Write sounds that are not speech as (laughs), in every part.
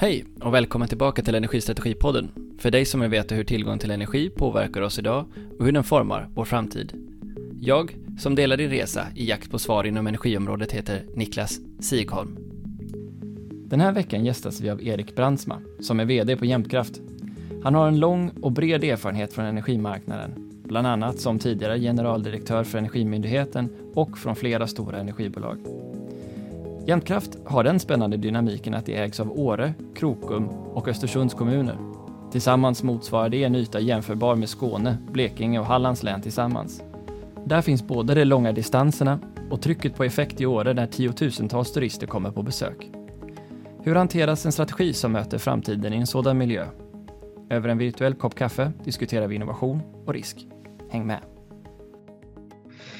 Hej och välkommen tillbaka till Energistrategipodden. För dig som vill veta hur tillgång till energi påverkar oss idag och hur den formar vår framtid. Jag, som delar din resa i jakt på svar inom energiområdet, heter Niklas Sigholm. Den här veckan gästas vi av Erik Brandsma, som är VD på Jämtkraft. Han har en lång och bred erfarenhet från energimarknaden, bland annat som tidigare generaldirektör för Energimyndigheten och från flera stora energibolag. Jämtkraft har den spännande dynamiken att det ägs av Åre, Krokom och Östersunds kommuner. Tillsammans motsvarar det en yta jämförbar med Skåne, Blekinge och Hallands län tillsammans. Där finns både de långa distanserna och trycket på effekt i Åre där tiotusentals turister kommer på besök. Hur hanteras en strategi som möter framtiden i en sådan miljö? Över en virtuell kopp kaffe diskuterar vi innovation och risk. Häng med!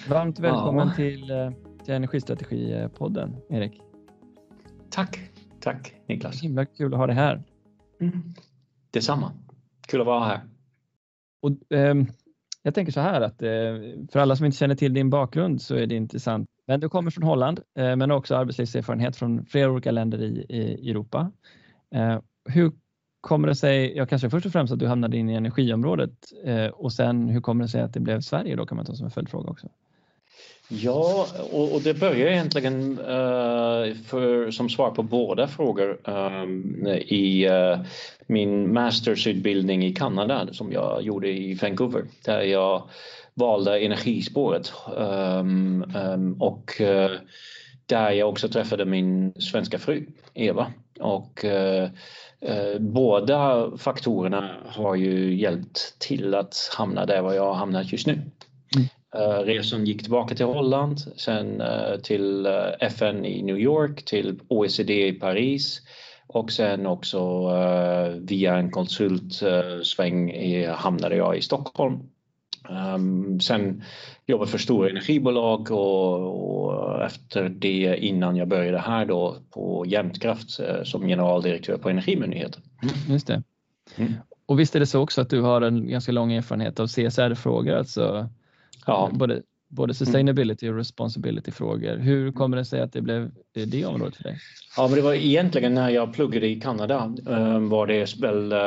Varmt välkommen ja. till eh, till Energistrategipodden, Erik. Tack, tack Niklas. Himla kul att ha dig här. Mm. Detsamma. Kul att vara här. Och, eh, jag tänker så här att eh, för alla som inte känner till din bakgrund så är det intressant. Men du kommer från Holland, eh, men också arbetslivserfarenhet från flera olika länder i, i Europa. Eh, hur kommer det sig, ja kanske först och främst att du hamnade in i energiområdet eh, och sen hur kommer det sig att det blev Sverige då kan man ta som en följdfråga också? Ja, och, och, det börjar egentligen uh, för, som svar på båda frågor um, i uh, min mastersutbildning i Kanada som jag gjorde i Vancouver där jag valde energispåret um, um, och uh, där jag också träffade min svenska fru Eva och båda faktorerna har ju hjälpt till att hamna där var jag har hamnat just nu. Eh, resan gick tillbaka till Holland, sen eh, till eh, FN i New York, till OECD i Paris och sen också via en konsultsväng hamnade jag i Stockholm. Um, sen jobbade för stora energibolag och, och, efter det innan jag började här då på Jämtkraft som generaldirektör på Energimyndigheten. Mm, just det. Mm. Och visst är det så också att du har en ganska lång erfarenhet av CSR-frågor, alltså Ja. Både, både sustainability och responsibility frågor. Hur kommer det sig att det blev det området för dig? Ja, men det var egentligen när jag pluggade i Kanada eh, var det väl eh,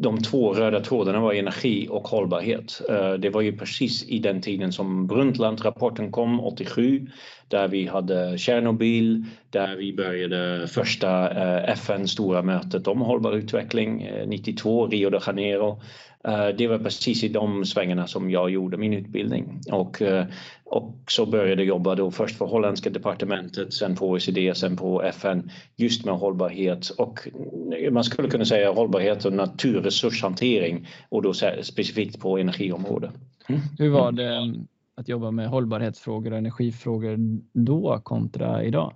de två röda trådarna var energi och hållbarhet. Eh, det var ju precis i den tiden som Brundtland-rapporten kom 87 där vi hade Tjernobyl, där vi började första FN stora mötet om hållbar utveckling 92, Rio de Janeiro. Eh, det var precis i de svängarna som jag gjorde min utbildning och, eh, och så började jobba då först för holländska departementet, sen på OECD, sen på FN just med hållbarhet och man skulle kunna säga hållbarhet och naturresurshantering och då specifikt på energiområdet. Mm. Hur var det att jobba med hållbarhetsfrågor och energifrågor då kontra idag?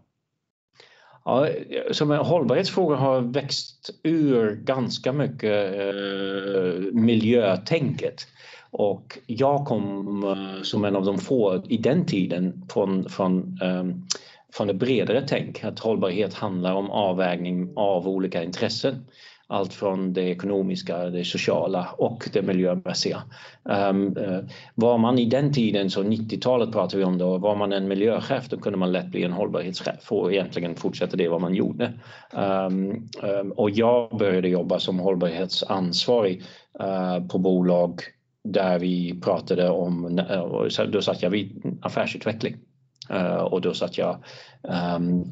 Ja, som en hållbarhetsfråga har växt ur ganska mycket eh, miljötänket. Och jag kom eh, som en av de få i den tiden från, från, eh, från det bredare tänk att hållbarhet handlar om avvägning av olika intressen allt från det ekonomiska, det sociala och det miljömässiga. Um, uh, var man i den tiden, så 90-talet pratar vi om då, var man en miljöchef då kunde man lätt bli en hållbarhetschef och egentligen fortsätta det vad man gjorde. Um, um, och jag började jobba som hållbarhetsansvarig uh, på bolag där vi pratade om, uh, då satt jag vid affärsutveckling. Eh, och då satt jag um,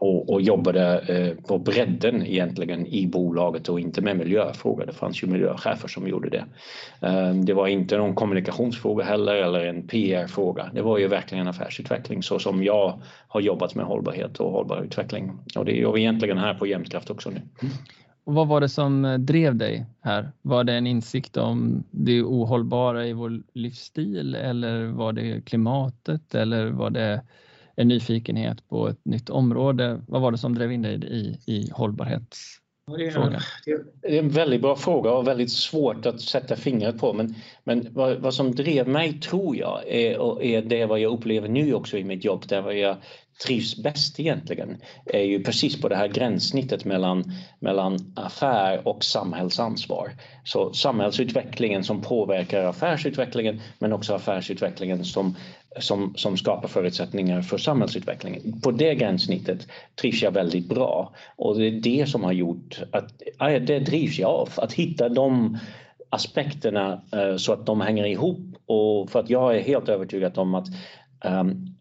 och, och jobbade eh, på bredden egentligen i bolaget och inte med miljöfrågor. Det fanns ju miljöchefer som gjorde det. Ehm, det var inte någon kommunikationsfråga heller eller en PR-fråga. Det var ju verkligen affärsutveckling så som jag har jobbat med hållbarhet och hållbar utveckling. Och det gör vi egentligen här på Jämtkraft också nu. Mm. Och vad var det som eh, drev dig här? Var det en insikt om det ohållbara i vår livsstil eller var det klimatet eller var det en nyfikenhet på ett nytt område. Vad var det som drev in dig i, i hållbarhetsfrågan? Det är en väldigt bra fråga och väldigt svårt att sätta fingret på. Men, men vad, vad som drev mig tror jag är, är det vad jag upplever nu också i mitt jobb, där jag trivs bäst egentligen är ju precis på det här gränssnittet mellan, mellan affär och samhällsansvar. Så samhällsutvecklingen som påverkar affärsutvecklingen men också affärsutvecklingen som som, som skapar förutsättningar för samhällsutvecklingen. På det gränssnittet trivs jag väldigt bra och det är det som har gjort att det drivs jag av, att hitta de aspekterna eh, så att de hänger ihop och för att jag är helt övertygad om att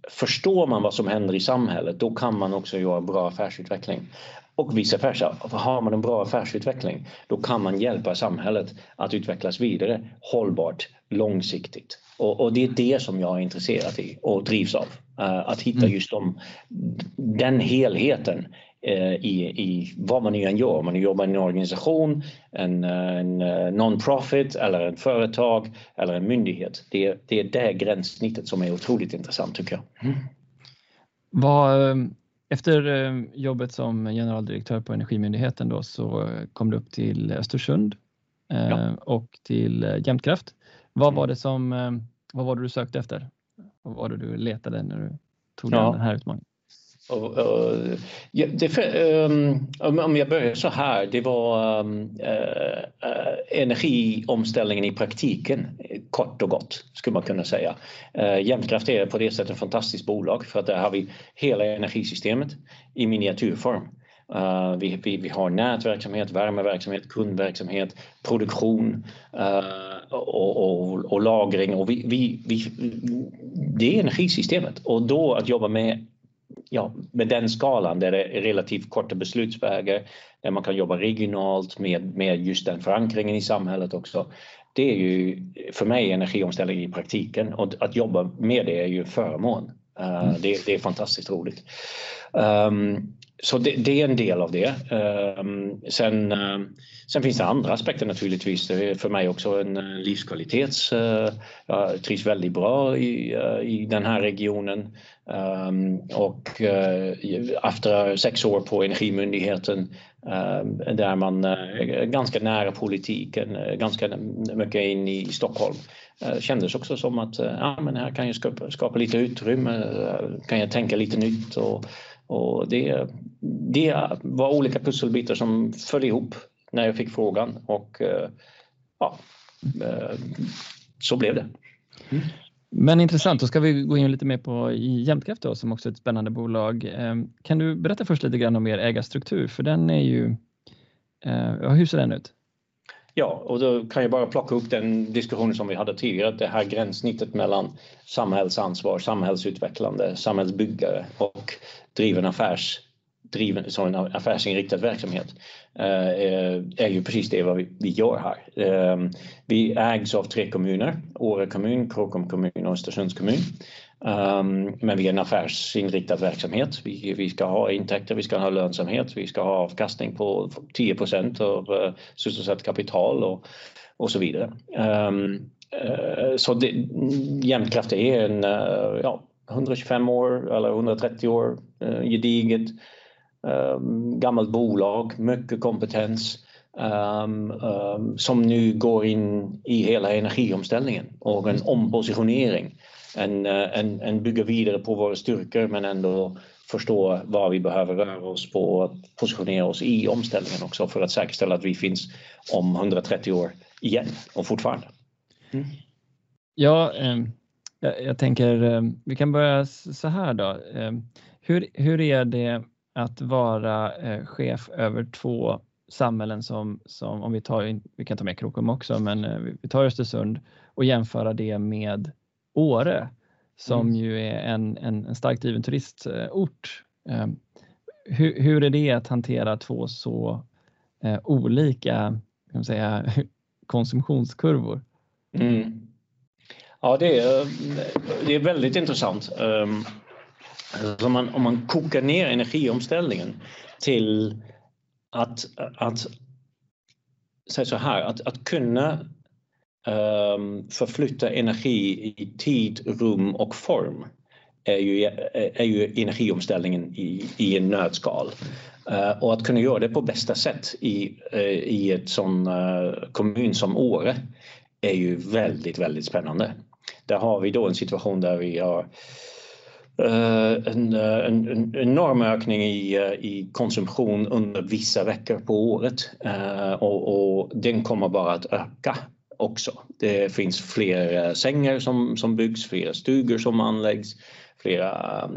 förstår man vad som händer i samhället då kan man också göra bra affärsutveckling. Och vice versa, har man en bra affärsutveckling då kan man hjälpa samhället att utvecklas vidare hållbart, långsiktigt. Och, och det är det som jag är intresserad i och drivs av. Uh, att hitta mm. just de, den helheten i, i vad man än gör. Om man jobbar i en organisation, en, en uh, non-profit eller ett företag eller en myndighet. Det, det är det gränssnittet som är otroligt intressant tycker jag. Mm. Vad efter eh, jobbet som generaldirektör på Energimyndigheten då så kom du upp till Östersund eh, ja. och till eh, Jämtkraft. Vad var det som, vad var det du sökte efter? Vad var det du letade när du tog ja. den här utmaningen? Och, och, ja, det, um, om jag börjar så här, det var um, uh, energiomställningen i praktiken, kort och gott skulle man kunna säga. Uh, Jämtkraft är på det sättet ett fantastiskt bolag för att där har vi hela energisystemet i miniatyrform. Uh, vi, vi, vi, har nätverksamhet, värmeverksamhet, kundverksamhet, produktion uh, och, och, och, lagring. Och vi, vi, vi, det är energisystemet och då att jobba med ja, med den skalan där det är relativt korta beslutsvägar, där man kan jobba regionalt med, med just den förankringen i samhället också. Det är ju för mig energiomställning i praktiken och att jobba med det är ju förmån. Uh, mm. det, det, är fantastiskt roligt. Um, så det, det, är en del av det. Um, sen, uh, sen finns det andra aspekter naturligtvis. Det är för mig också en eh, livskvalitets... Eh, jag trivs väldigt bra i, eh, i den här regionen. Ehm, och efter sex år på Energimyndigheten där man är ganska nära politiken, ganska mycket in i Stockholm kändes också som att ja, men här kan jag skapa, skapa lite utrymme, kan jag tänka lite nytt och och det, det var olika pusselbitar som föll ihop när jag fick frågan och eh, ja, eh, så blev det. Mm. Men intressant, då ska vi gå in lite mer på Jämtkraft då, som också är ett spännande bolag. Eh, kan du berätta först lite grann om er ägarstruktur? För den är ju, hur ser den ut? Ja, och då kan jag bara plocka upp den diskussionen som vi hade tidigare, det här gränssnittet mellan samhällsansvar, samhällsutvecklande, samhällsbyggare och driven affärs driven som en affärsinriktad verksamhet eh, eh, är ju precis det vad vi, vi gör här. Eh, vi ägs av tre kommuner, Åre kommun, Krokom kommun och Östersunds kommun. Um, men vi är en affärsinriktad verksamhet. Vi, vi ska ha intäkter, vi ska ha lönsamhet, vi ska ha avkastning på 10 procent av uh, sysselsatt kapital och, och så vidare. Um, uh, så det, Jämtkraft är en uh, ja, 125 år eller 130 år uh, gediget Ehm, gammalt bolag, mycket kompetens um, um, som nu går in i hela energiomställningen och en ompositionering en, eh, en, en bygga vidare på våra styrkor men ändå förstå vad vi behöver röra oss på och positionera oss i omställningen också för att säkerställa att vi finns om 130 år igen och fortfarande. Mm. Ja, eh, jag, jag, tänker eh, vi kan börja så här då. Eh, hur, hur är det att vara eh, chef över två samhällen som, som om vi tar, vi kan ta med Krokom också, men eh, vi tar Östersund och jämföra det med Åre som mm. ju är en, en, en starkt driven turistort. Eh, hur, hur, är det att hantera två så eh, olika kan säga, (laughs) konsumtionskurvor? Mm. Ja, det är, det är väldigt intressant. Um, Alltså om, man, om man kokar ner energiomställningen till att, att säg så här, att, att kunna um, förflytta energi i tid, rum och form är ju, är ju energiomställningen i, i en nötskal. Uh, och att kunna göra det på bästa sätt i, uh, i ett sån uh, kommun som Åre är ju väldigt, väldigt spännande. Där har vi då en situation där vi har Eh, en, eh, en, en, enorm ökning i, eh, i konsumtion under vissa veckor på året och, och den kommer bara att öka också. Det finns fler sängar som, som byggs, fler stugor som anläggs, flera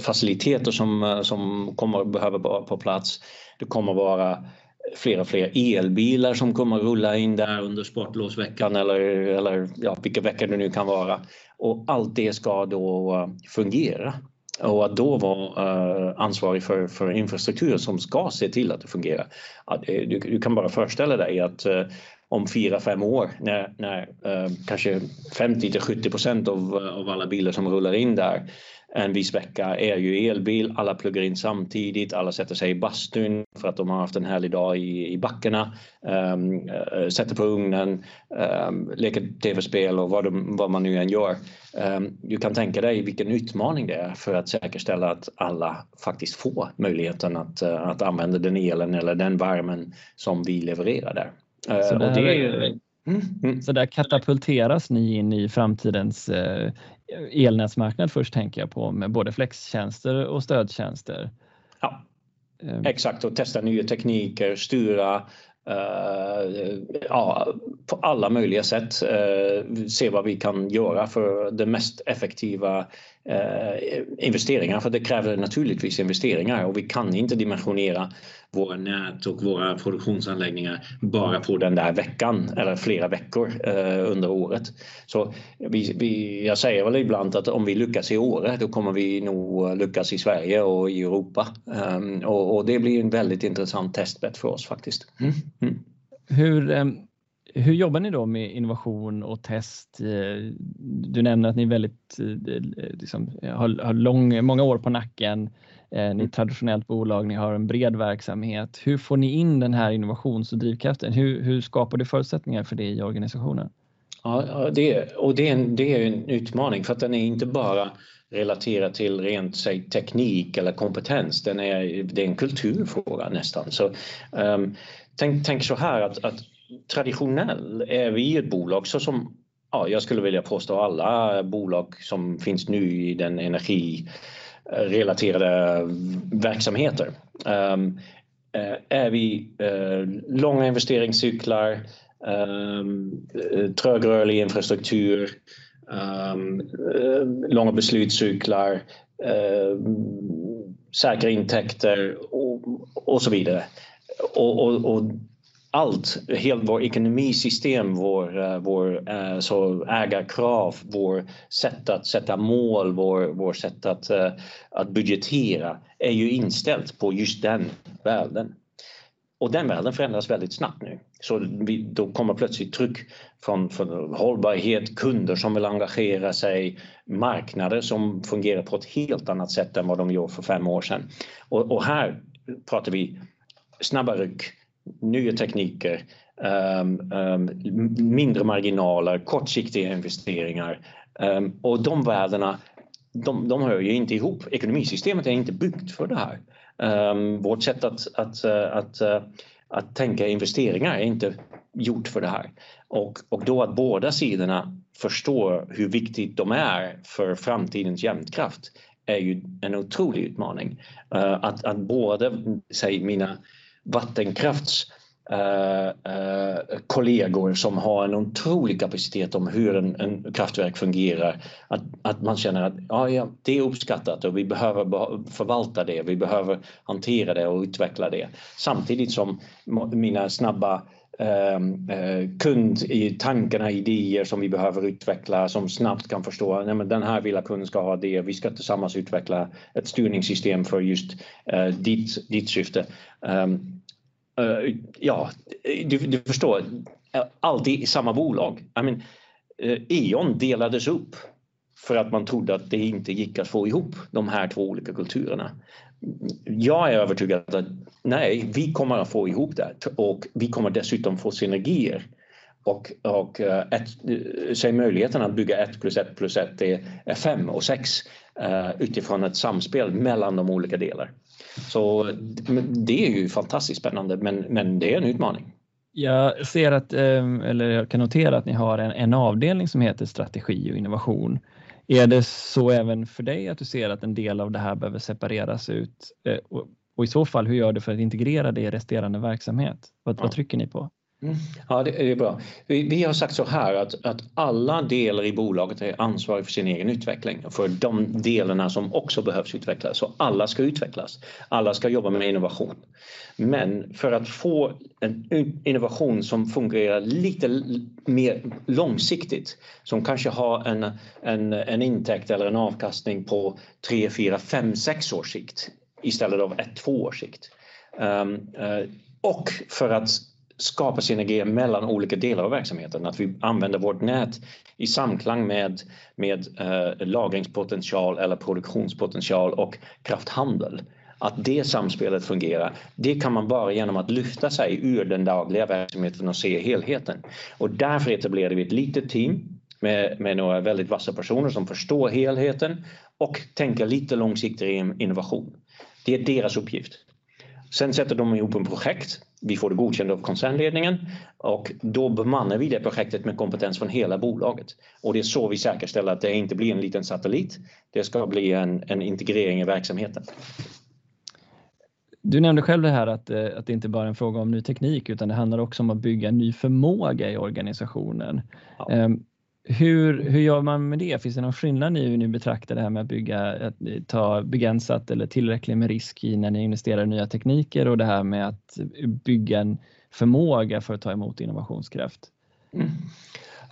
faciliteter som, som kommer att behöva vara på plats. Det kommer att vara fler och fler elbilar som kommer att rulla in där under sportlovsveckan eller, eller ja, vilka veckor det nu kan vara. Och allt det ska då eh, fungera. Och att då vara uh, ansvarig för, för infrastruktur som ska se till att det fungerar. Ja, du, du, kan bara föreställa dig att uh, om fyra, fem år när, när uh, kanske 50 till 70 procent av, av alla bilar som rullar in där en viss vecka är ju elbil, alla pluggar in samtidigt, alla sätter sig i bastun för att de har haft en härlig dag i, i backarna, um, uh, sätter på ugnen, um, leker tv-spel och vad, de, vad, man nu än gör. Um, du kan tänka dig vilken utmaning det är för att säkerställa att alla faktiskt får möjligheten att, uh, att använda den elen eller den värmen som vi levererar där. Uh, så, där, är, mm, mm. så där katapulteras ni in i framtidens elnätsmarknad först tänker jag på med både flextjänster och stödtjänster. Ja, ehm. exakt och testa nya tekniker, styra Uh, ja, på alla möjliga sätt uh, se vad vi kan göra för det mest effektiva Eh, investeringar. För det kräver naturligtvis investeringar och vi kan inte dimensionera våra nät och våra produktionsanläggningar bara på den där veckan eller flera veckor eh, under året. Så vi, vi, jag säger väl ibland att om vi lyckas i Åre då kommer vi nog lyckas i Sverige och i Europa. Um, och, och, det blir en väldigt intressant testbädd för oss faktiskt. Mm. Mm. Hur, ehm, hur jobbar ni då med innovation och test? Eh, du nämner att ni väldigt, eh, liksom, har, har lång, många år på nacken. Eh, ni är ett traditionellt bolag, ni har en bred verksamhet. Hur får ni in den här innovations och drivkraften? Hur, hur skapar du förutsättningar för det i organisationen? Ja, det, och det är, en, det är en utmaning för att den är inte bara relaterad till rent säg, teknik eller kompetens. Den är, det är en kulturfråga nästan. Så, um, tänk, tänk så här att, att traditionell är vi ett bolag så som ja, jag skulle vilja påstå alla bolag som finns nu i den energirelaterade verksamheter. Um, är vi uh, långa investeringscyklar, um, trögrörlig infrastruktur, um, uh, långa beslutscyklar, uh, säkra intäkter och, och så vidare. Och, och, och allt, hela vår ekonomisystem, vår, eh, vår eh, så ägarkrav, vår sätt att sätta mål, vår, vår sätt att, eh, att budgetera är ju inställt på just den världen. Och den världen förändras väldigt snabbt nu. Så vi, då kommer plötsligt tryck från, från hållbarhet, kunder som vill engagera sig, marknader som fungerar på ett helt annat sätt än vad de gjorde för fem år sedan. Och, och här pratar vi snabba ryck, nya tekniker, um, um, mindre marginaler, kortsiktiga investeringar um, och de värdena de, de hör ju inte ihop. Ekonomisystemet är inte byggt för det här. vårt sätt att, att, eh, att, eh, att tänka investeringar är inte gjort för det här. Och, och då att båda sidorna förstår hur viktigt de är för framtidens jämtkraft är ju en otrolig utmaning. Uh, att, att både, säg mina vattenkrafts eh, eh, kollegor som har en otrolig kapacitet om hur en, en kraftverk fungerar. Att, att man känner att ja, ja, det är uppskattat och vi behöver förvalta det, vi behöver hantera det och utveckla det. Samtidigt som mina snabba Ehm, eh, kund i tankarna, idéer som vi behöver utveckla som snabbt kan förstå att den här vill kunden ska ha det, vi ska tillsammans utveckla ett styrningssystem för just eh, ditt, ditt syfte. Um, Uh, ja, du, du, förstår, eh, alltid i samma bolag. I mean, E.ON delades upp för att man trodde att det inte gick att få ihop de här två olika kulturerna. Jag är övertygad att nej, vi kommer att få ihop det och vi kommer dessutom få synergier och, och eh, ett, eh, säg möjligheten att bygga 1 plus 1 plus 1 är 5 och 6 eh, utifrån ett samspel mellan de olika delarna. Så det är ju fantastiskt spännande men, men det är en utmaning. Jag ser att, eller jag kan notera att ni har en, en avdelning som heter strategi och innovation. Är det så även för dig att du ser att en del av det här behöver separeras ut? Eh, och, och i så fall, hur gör du för att integrera det i resterande verksamhet? Vad, ja. vad trycker ni på? Mm. Ja, det är bra. Vi, vi, har sagt så här att, att alla delar i bolaget är ansvariga för sin egen utveckling, för de delarna som också behövs utvecklas. Så alla ska utvecklas. Alla ska jobba med innovation. Men för att få en innovation som fungerar lite mer långsiktigt, som kanske har en, en, en intäkt eller en avkastning på 3, 4, 5, 6 års sikt istället av 1, 2 års sikt. Um, uh, och för att skapa synergier mellan olika delar av verksamheten. Att vi använder vårt nät i samklang med, med eh, lagringspotential eller produktionspotential och krafthandel. Att det samspelet fungerar, det kan man bara genom att lyfta sig ur den dagliga verksamheten och se helheten. Och därför etablerade vi ett litet team med, med några väldigt vassa personer som förstår helheten och tänker lite långsiktig innovation. Det är deras uppgift. Sen sätter de ihop en projekt. Vi får det godkänt av koncernledningen och då bemannar vi det projektet med kompetens från hela bolaget. Och det är så vi säkerställer att det inte blir en liten satellit. Det ska bli en, en integrering i verksamheten. Du nämnde själv det här att, eh, att det inte bara är en fråga om ny teknik utan det handlar också om att bygga ny förmåga i organisationen. Ja. Hur, hur gör man med det? Finns det någon skillnad i hur ni betraktar det här med att bygga, att ta begränsat eller tillräckligt med risk i när ni investerar i nya tekniker och det här med att bygga en förmåga för att ta emot innovationskraft? Mm.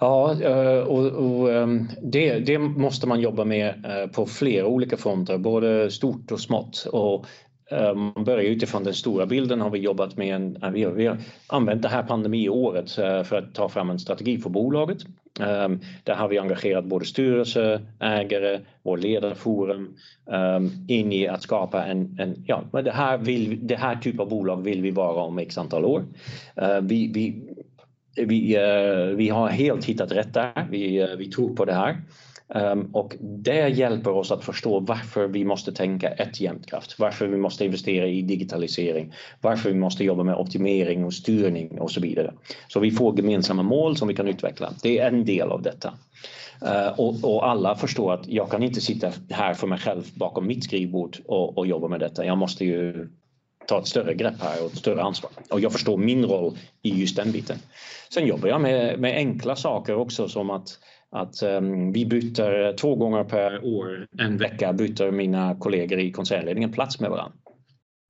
Ja, eh, och, och ehm, det, det, måste man jobba med eh, på flera olika fronter, både stort och smått. Och eh, man börjar utifrån den stora bilden har vi jobbat med en, vi har, vi har använt det här pandemiåret för att ta fram en strategi för bolaget. Ehm, där har vi engagerat både styrelse, ägare, vår ledarforum ehm, in i att skapa en, en ja, det här, vill, det här typ av bolag vill vi vara om x antal år. Ehm, vi, vi, vi, eh, vi har helt hittat rätt där, vi, eh, vi tror på det här. Ehm, och det hjälper oss att förstå varför vi måste tänka ett jämtkraft, varför vi måste investera i digitalisering, varför vi måste jobba med optimering och styrning och så vidare. Så vi får gemensamma mål som vi kan utveckla. Det är en del av detta. Ehm, och, och, alla förstår att jag kan inte sitta här för mig själv bakom mitt skrivbord och, och jobba med detta. Jag måste ju ta ett större grepp här och ett större ansvar. Och jag förstår min roll i just den biten. Sen jobbar jag med, med enkla saker också som att att um, vi byter eh, två gånger per år, en vecka, byter mina kollegor i koncernledningen plats med varandra.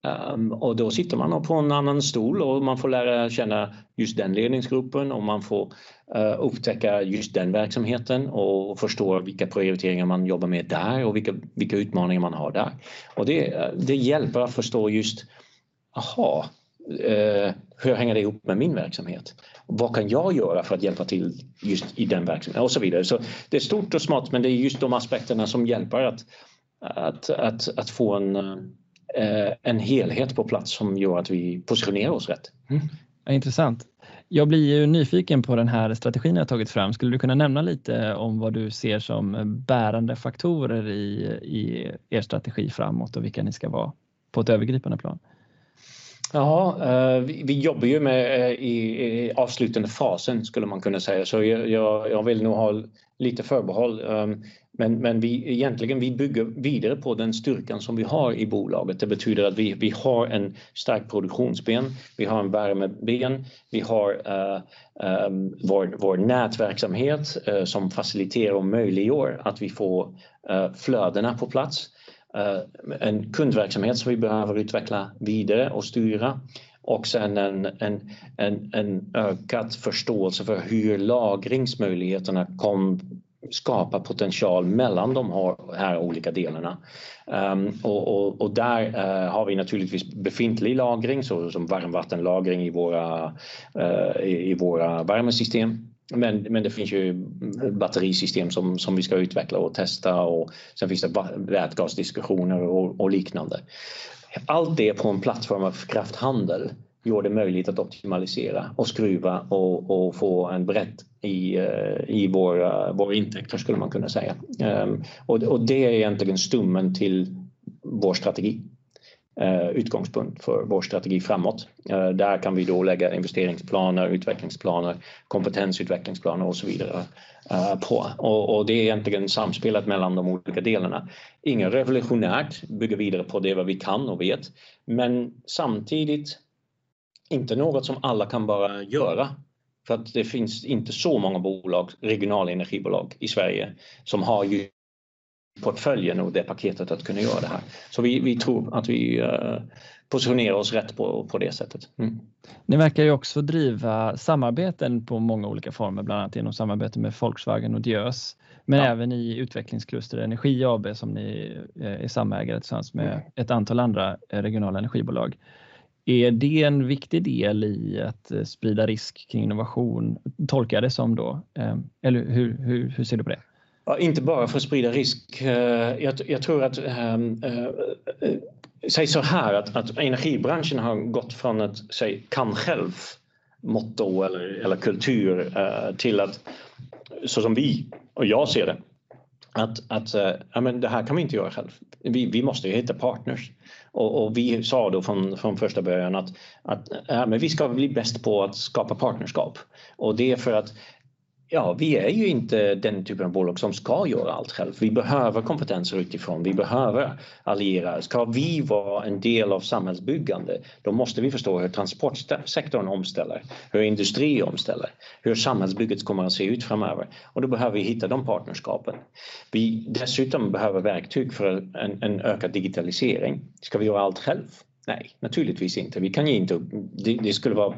Um, ehm, och då sitter man på en annan stol och man får lära känna just den ledningsgruppen och man får uh, upptäcka just den verksamheten och förstå vilka prioriteringar man jobbar med där och vilka, vilka utmaningar man har där. Och det, eh, det hjälper att förstå just, aha, Eh, hur hänger det ihop med min verksamhet? Vad kan jag göra för att hjälpa till just i den verksamheten och så vidare. Så det är stort och smått men det är just de aspekterna som hjälper att, att, att, att få en, eh, en helhet på plats som gör att vi positionerar oss rätt. Mm. Ja, intressant. Jag blir ju nyfiken på den här strategin jag tagit fram. Skulle du kunna nämna lite om vad du ser som bärande faktorer i, i er strategi framåt och vilka ni ska vara på ett övergripande plan? Ja, eh, vi jobbar ju med eh, i avslutande fasen skulle man kunna säga så jag, jag vill nog ha lite förbehåll. Ehm, men, men vi, egentligen vi bygger vidare på den styrkan som vi har i bolaget. Det betyder att vi, vi har en stark produktionsben, vi har en värmeben, vi har uh, um, vår, vår nätverksamhet uh, som faciliterar och möjliggör att vi får uh, flödena på plats. Eh, en kundverksamhet som vi behöver utveckla vidare och styra och sen en, en, en, en ökad förståelse för hur lagringsmöjligheterna kom, skapa potential mellan de här olika delarna. Um, och, och, och, där uh, har vi naturligtvis befintlig lagring så som varmvattenlagring i våra, uh, i, i våra värmesystem men, men det finns ju batterisystem som, som vi ska utveckla och testa och sen finns det vätgasdiskussioner och, och liknande. Allt det på en plattform av krafthandel gör det möjligt att optimalisera och skruva och, och få en bredd i, eh, i våra, eh, våra intäkter skulle man kunna säga. Ehm, och, och det är egentligen stummen till vår strategi. Eh, utgångspunkt för vår strategi framåt. Eh, där kan vi då lägga investeringsplaner, utvecklingsplaner, kompetensutvecklingsplaner och så vidare eh, på. Och, det är egentligen samspelet mellan de olika delarna. Inget revolutionärt, bygga vidare på det vad vi kan och vet, men samtidigt inte något som alla kan bara göra. För att det finns inte så många bolag, regionala energibolag i Sverige som har portföljen och det paketet att kunna göra det här. Så vi, vi tror att vi uh, positionerar oss rätt på, på det sättet. Mm. Ni verkar ju också driva samarbeten på många olika former, bland annat genom samarbete med Volkswagen och Diös, men ja. även i utvecklingskluster Energi AB som ni eh, är samägare tillsammans med mm. ett antal andra eh, regionala energibolag. Är det en viktig del i att sprida risk kring innovation? Tolkar jag det som då? Eller hur, hur, hur ser du på det? Ja, inte bara för att sprida risk. Eh, jag, jag tror att äh, Säg så här att, att energibranschen har gått från ett säg, kan själv motto eller, eller kultur äh, till att så som vi och jag ser det att, att äh, ja, men det här kan vi inte göra själv. Vi, vi måste hitta partners. Och, och, vi sa då från, från första början att, att ja, men vi ska bli bäst på att skapa partnerskap. Och det är för att Ja, vi är ju inte den typen av bolag som ska göra allt själv. Vi behöver kompetenser utifrån, vi behöver allierade. Ska vi vara en del av samhällsbyggande, då måste vi förstå hur transportsektorn omställer, hur industri omställer, hur samhällsbygget kommer att se ut framöver. Och då behöver vi hitta de partnerskapen. Vi dessutom behöver verktyg för en, en ökad digitalisering. Ska vi göra allt själv? Nej, naturligtvis inte. Vi kan ju inte, det, det skulle vara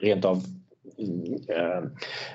rent av Eh,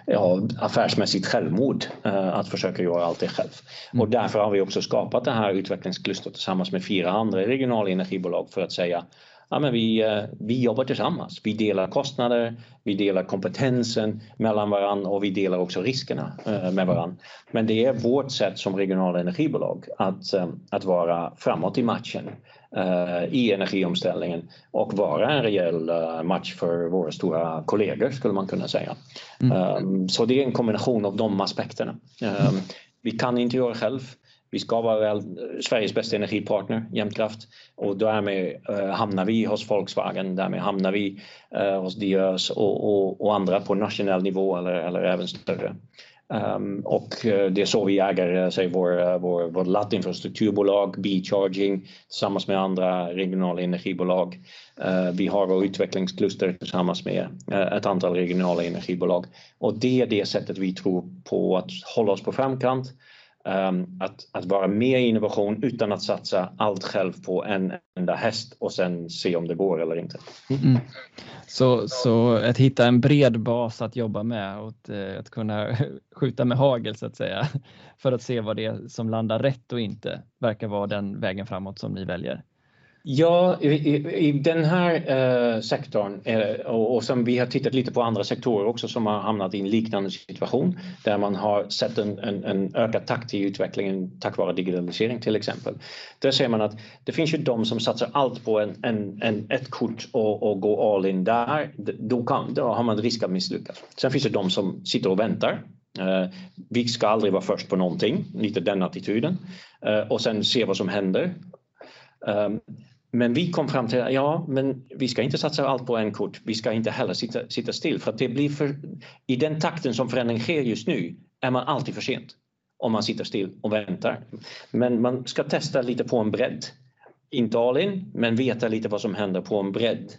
ja, affärsmässigt självmord eh, att försöka göra allt det själv. Mm. Och därför har vi också skapat det här utvecklingsklustret tillsammans med fyra andra regionala energibolag för att säga ja, men vi, eh, vi jobbar tillsammans. Vi delar kostnader, vi delar kompetensen mellan varandra och vi delar också riskerna med varandra. Men det är vårt sätt som regionala energibolag att, att vara framåt i matchen Eh, i energiomställningen och vara en rejäl eh, match för våra stora kollegor skulle man kunna säga. Mm. Ehm, så det är en kombination av de aspekterna. Ehm, vi kan inte göra själv. Vi ska vara väl, Sveriges bästa energipartner, Jämtkraft, och därmed eh, hamnar vi hos Volkswagen, därmed hamnar vi eh, hos Diös och, och, och, andra på nationell nivå eller, eller även större. Um, och eh, det är så vi äger eh, säg, vår, eh, vår, vår laddinfrastrukturbolag, B-charging tillsammans med andra regionala energibolag. Uh, vi har vår utvecklingskluster tillsammans med uh, ett antal regionala energibolag. Och det är det sättet vi tror på att hålla oss på framkant Ehm, att, att vara med i innovation utan att satsa allt själv på en enda häst och sen se om det går eller inte. Mm. Så, så att hitta en bred bas att jobba med och att, eh, att kunna (laughs) skjuta med hagel så att säga för att se vad det är som landar rätt och inte verkar vara den vägen framåt som ni väljer. Ja, i, i den här eh, sektorn eh, och, och, som vi har tittat lite på andra sektorer också som har hamnat i en liknande situation där man har sett en, en, en ökad takt i utvecklingen tack vare digitalisering till exempel. Där ser man att det finns ju de som satsar allt på en, en, en ett kort och, och går all in där. Då, kan, då har man risk att misslyckas. Sen finns det de som sitter och väntar Uh, vi ska aldrig vara först på någonting, lite den attityden. Uh, och sen se vad som händer. Um, men vi kom fram till att ja, men vi ska inte satsa allt på en kort. Vi ska inte heller sitta, sitta still för att det blir för, i den takten som förändring sker just nu är man alltid för sent om man sitter still och väntar. Men man ska testa lite på en bredd. Inte all in, men veta lite vad som händer på en bredd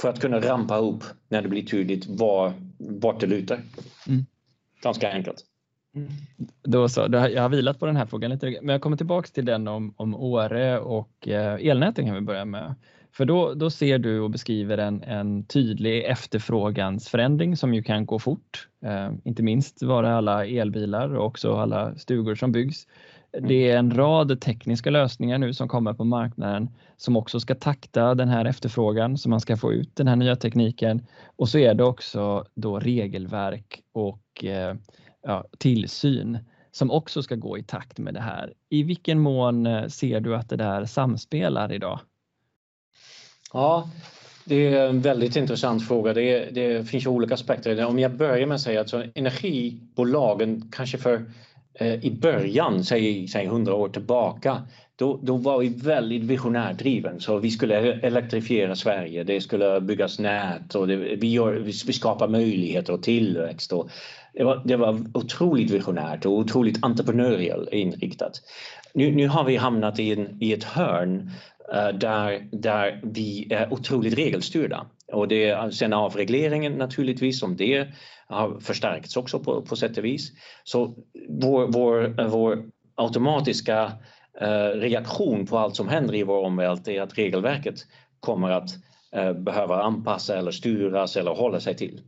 för att kunna rampa upp när det blir tydligt var, vart det lutar. Mm. Ganska enkelt. Då så, jag har vilat på den här frågan lite, men jag kommer tillbaks till den om, om Åre och eh, elnäten kan vi börja med. För då, då ser du och beskriver en, en tydlig efterfrågansförändring som ju kan gå fort. Eh, inte minst var det alla elbilar och också alla stugor som byggs. Det är en rad tekniska lösningar nu som kommer på marknaden som också ska takta den här efterfrågan så man ska få ut den här nya tekniken. Och så är det också då regelverk och eh, ja, tillsyn som också ska gå i takt med det här. I vilken mån eh, ser du att det där samspelar idag? Ja, det är en väldigt intressant fråga. Det, det finns olika aspekter. Om jag börjar med att säga att energibolagen kanske för eh, i början, säg, säg 100 år tillbaka, då, då var vi väldigt visionärdriven. Så vi skulle elektrifiera Sverige, det skulle byggas nät och det, vi, gör, vi skapar möjligheter och tillväxt. Och det, var, det var otroligt visionärt och otroligt entreprenöriellt inriktat. Nu, nu har vi hamnat i, en, i ett hörn eh, där, där vi är otroligt regelstyrda. Och det, sen alltså avregleringen naturligtvis, som det har förstärkts också på, på sätt och vis. Så vår, vår, vår automatiska eh, reaktion på allt som händer i vår omvärld är att regelverket kommer att eh, behöva anpassa eller styras eller hålla sig till.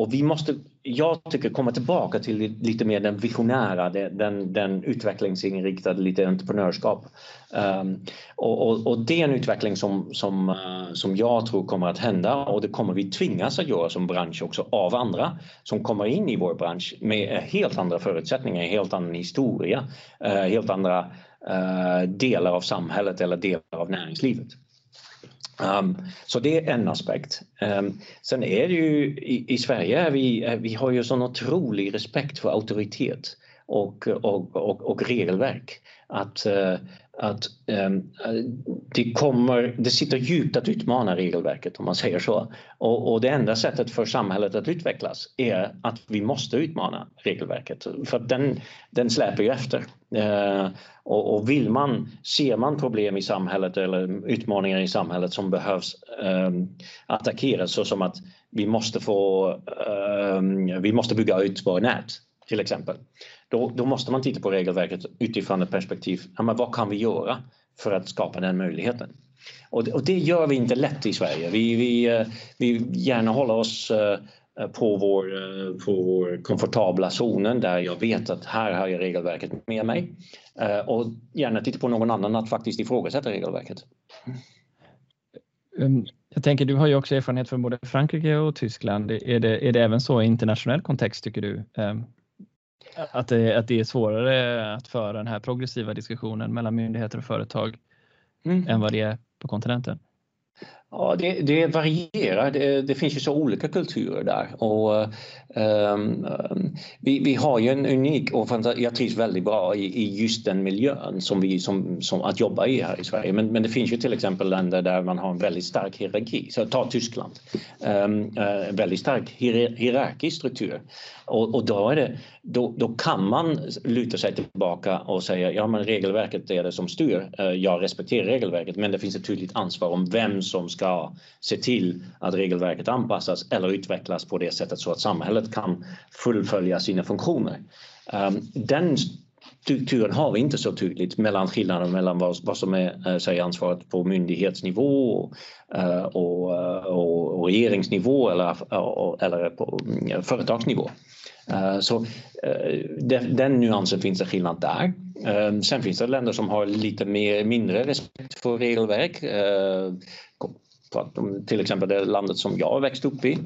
Och vi måste, jag tycker, komma tillbaka till lite mer den visionära, den, den utvecklingsinriktade, lite entreprenörskap. Um, och, och, och, det är en utveckling som, som, eh, som jag tror kommer att hända och det kommer vi tvingas att göra som bransch också av andra som kommer in i vår bransch med eh, helt andra förutsättningar, helt annan historia, uh, helt andra uh, delar av samhället eller delar av näringslivet. Um, så det är en aspekt. Um, sen är det ju i, i Sverige, är vi, vi har ju sån otrolig respekt för auktoritet och, och, och, och regelverk. Att, eh, att ehm, det, kommer, det sitter djupt att utmana regelverket om man säger så. Och, och, det enda sättet för samhället att utvecklas är att vi måste utmana regelverket för att den, den släpar ju efter. Eh, och, och, vill man, ser man problem i samhället eller utmaningar i samhället som behövs ehm, attackeras attackeras såsom att vi måste få, ehm, vi måste bygga ut våra nät till exempel. Då, då, måste man titta på regelverket utifrån ett perspektiv, ja, men vad kan vi göra för att skapa den möjligheten? Och det, och det gör vi inte lätt i Sverige. Vi, vi, eh, vi gärna håller oss eh, på vår, eh, på vår komfortabla zonen där jag vet att här har jag regelverket med mig och gärna titta på någon annan att faktiskt ifrågasätta regelverket. Mm. Jag tänker, du har ju också erfarenhet från både Frankrike och Tyskland. Är det, är det även så i internationell kontext tycker du? Ehm, att det, att det är svårare att föra den här progressiva diskussionen mellan myndigheter och företag mm. än vad det är på kontinenten? Ja, det, det varierar. Det, det, finns ju så olika kulturer där. Och, um, vi, vi har ju en unik och jag trivs väldigt bra i, i just den miljön som vi som, som att jobba i här i Sverige. Men, men det finns ju till exempel länder där man har en väldigt stark hierarki. Så ta Tyskland. Um, uh, väldigt stark hier, hierarkisk struktur. Och, och då, är det, då, då, kan man luta sig tillbaka och säga ja men regelverket är det som styr. Eh, jag respekterar regelverket men det finns ett tydligt ansvar om vem som ska se till att regelverket anpassas eller utvecklas på det sättet så att samhället kan fullfölja sina funktioner. Ehm, den strukturen har vi inte så tydligt mellan skillnaden mellan vad, vad som är eh, säg, ansvaret på myndighetsnivå och, eh, och, och, och regeringsnivå eller, eller på mm, företagsnivå. Eh, så eh, den nyansen finns det skillnad där. Eh, sen finns det länder som har lite mer, mindre respekt för regelverk till exempel det landet som jag växt upp i,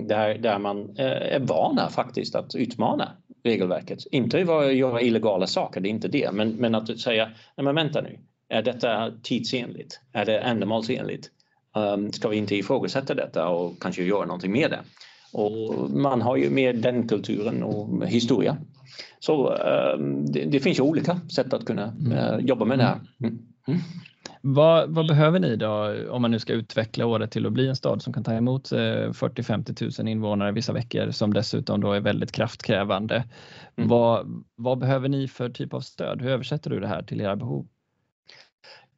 där, där man är vana faktiskt att utmana regelverket. Inte att göra illegala saker, det är inte det, men, men att säga, nej men vänta nu, är detta tidsenligt? Är det ändamålsenligt? Ska vi inte ifrågasätta detta och kanske göra någonting med det? Och man har ju med den kulturen och historia. Så um, det, det, finns ju olika sätt att kunna uh, jobba med det här. Mm. Mm. Vad, vad, behöver ni då om man nu ska utveckla året till att bli en stad som kan ta emot 40-50 000 invånare vissa veckor som dessutom då är väldigt kraftkrävande. Mm. Vad, vad behöver ni för typ av stöd? Hur översätter du det här till era behov?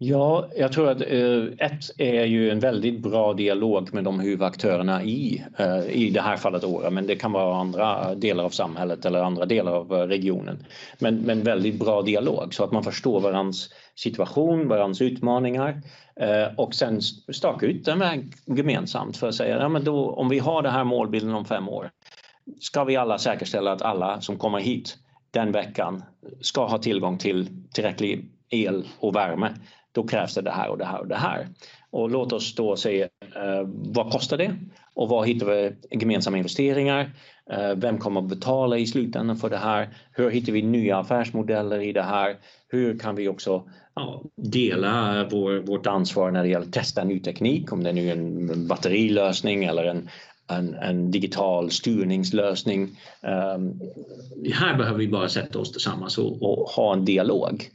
Ja, jag tror att eh, ett är ju en väldigt bra dialog med de huvudaktörerna i, eh, i det här fallet Åre, men det kan vara andra delar av samhället eller andra delar av eh, regionen. Men, men väldigt bra dialog så att man förstår varandras situation, varandras utmaningar eh, och sen staka ut den väg gemensamt för att säga, ja, men då, om vi har den här målbilden om fem år, ska vi alla säkerställa att alla som kommer hit den veckan ska ha tillgång till tillräcklig el och värme då krävs det det här och det här och det här. Och låt oss då se eh, vad kostar det och var hittar vi gemensamma investeringar? Eh, vem kommer att betala i slutändan för det här? Hur hittar vi nya affärsmodeller i det här? Hur kan vi också ja, dela vår, vårt ansvar när det gäller att testa ny teknik, om det nu är en batterilösning eller en en, en, digital styrningslösning. Um, här behöver vi bara sätta oss tillsammans och, och ha en dialog.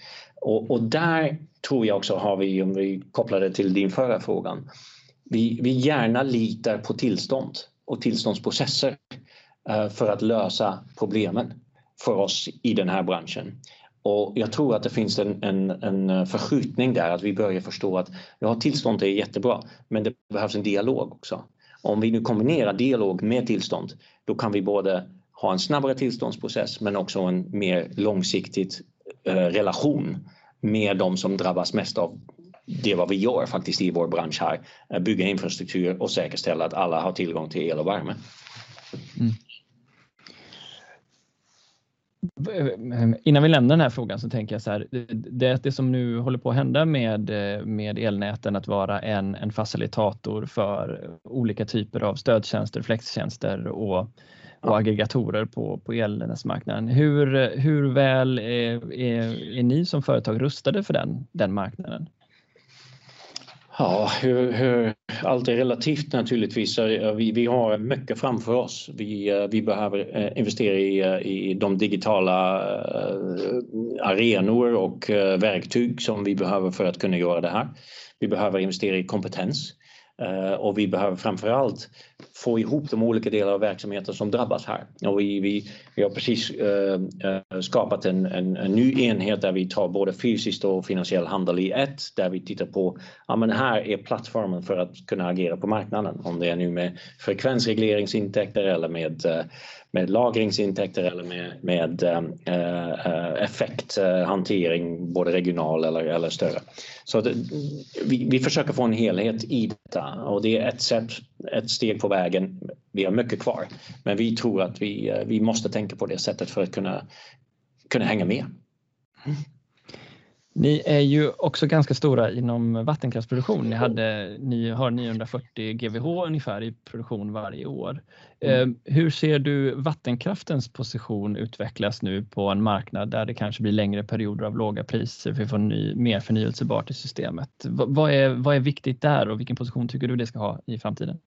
Och, och, där tror jag också har vi, om vi kopplar det till din förra frågan, vi, vi gärna litar på tillstånd och tillståndsprocesser eh, för att lösa problemen för oss i den här branschen. Och jag tror att det finns en, en, en förskjutning där, att vi börjar förstå att ja, tillstånd är jättebra, men det behövs en dialog också. Om vi nu kombinerar dialog med tillstånd, då kan vi både ha en snabbare tillståndsprocess men också en mer långsiktigt Eh, relation med de som drabbas mest av det vad vi gör faktiskt i vår bransch här. Eh, bygga infrastruktur och säkerställa att alla har tillgång till el och värme. Mm. Eh, innan vi lämnar den här frågan så tänker jag så här, det, det som nu håller på att hända med, med elnäten att vara en, en facilitator för olika typer av stödtjänster, flextjänster och, och aggregatorer på, på elnätsmarknaden. Hur, hur väl är, är, är ni som företag rustade för den, den marknaden? Ja, hur, hur, allt är relativt naturligtvis. Vi, vi har mycket framför oss. Vi, eh, vi behöver eh, investera i, eh, i de digitala arenor och verktyg som vi behöver för att kunna göra det här. Vi behöver investera i kompetens. Eh, och vi behöver framförallt få ihop de olika delar av verksamheten som drabbas här. Och vi, vi, vi har precis äh, skapat en, en, en, ny enhet där vi tar både fysiskt och finansiell handel i ett, där vi tittar på, ja men här är plattformen för att kunna agera på marknaden. Om det är nu med frekvensregleringsintäkter eller med, med lagringsintäkter eller med, med eh, eh, effekthantering, både regional eller, eller större. Så det, eh, vi, vi försöker få en helhet i detta och det är ett sätt, ett steg på vägen. Vi har mycket kvar, men vi tror att vi, eh, vi måste tänka på det sättet för att kunna, kunna hänga med. Mm. Ni är ju också ganska stora inom vattenkraftsproduktion. Ni, hade, ni har 940 GWh ungefär i produktion varje år. Mm. Eh, hur ser du vattenkraftens position utvecklas nu på en marknad där det kanske blir längre perioder av låga priser för att få ny, mer förnyelsebart i systemet? vad, är, vad är viktigt där och vilken position tycker du det ska ha i framtiden?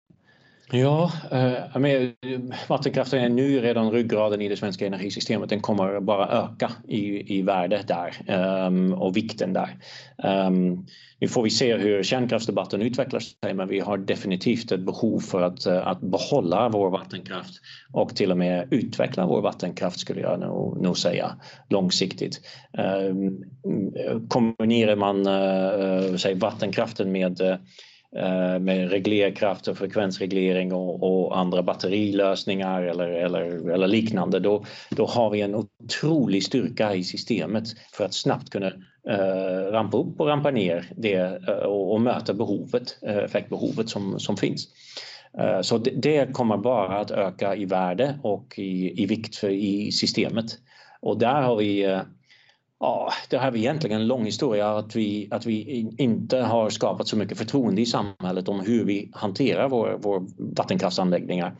Ja, eh, vattenkraften är nu redan ryggraden i det svenska energisystemet. Den kommer bara öka i, i värde där um, och vikten där. Um, nu får vi se hur kärnkraftsdebatten utvecklar sig men vi har definitivt ett behov för att, eh, att behålla vår vattenkraft och till och med utveckla vår vattenkraft skulle jag nog, nog säga långsiktigt. Um, kombinerar man uh, säg, vattenkraften med uh, Eh, med reglerkraft och frekvensreglering och, och, andra batterilösningar eller, eller, eller liknande, då, då har vi en otrolig styrka i systemet för att snabbt kunna eh, rampa upp och rampa ner det eh, och, och, möta behovet, eh, effektbehovet som, som finns. Eh, så det, det, kommer bara att öka i värde och i, i vikt för, i systemet. Och där har vi eh, Ja, det har vi egentligen en lång historia att vi, att vi inte har skapat så mycket förtroende i samhället om hur vi hanterar våra vår vattenkraftsanläggningar.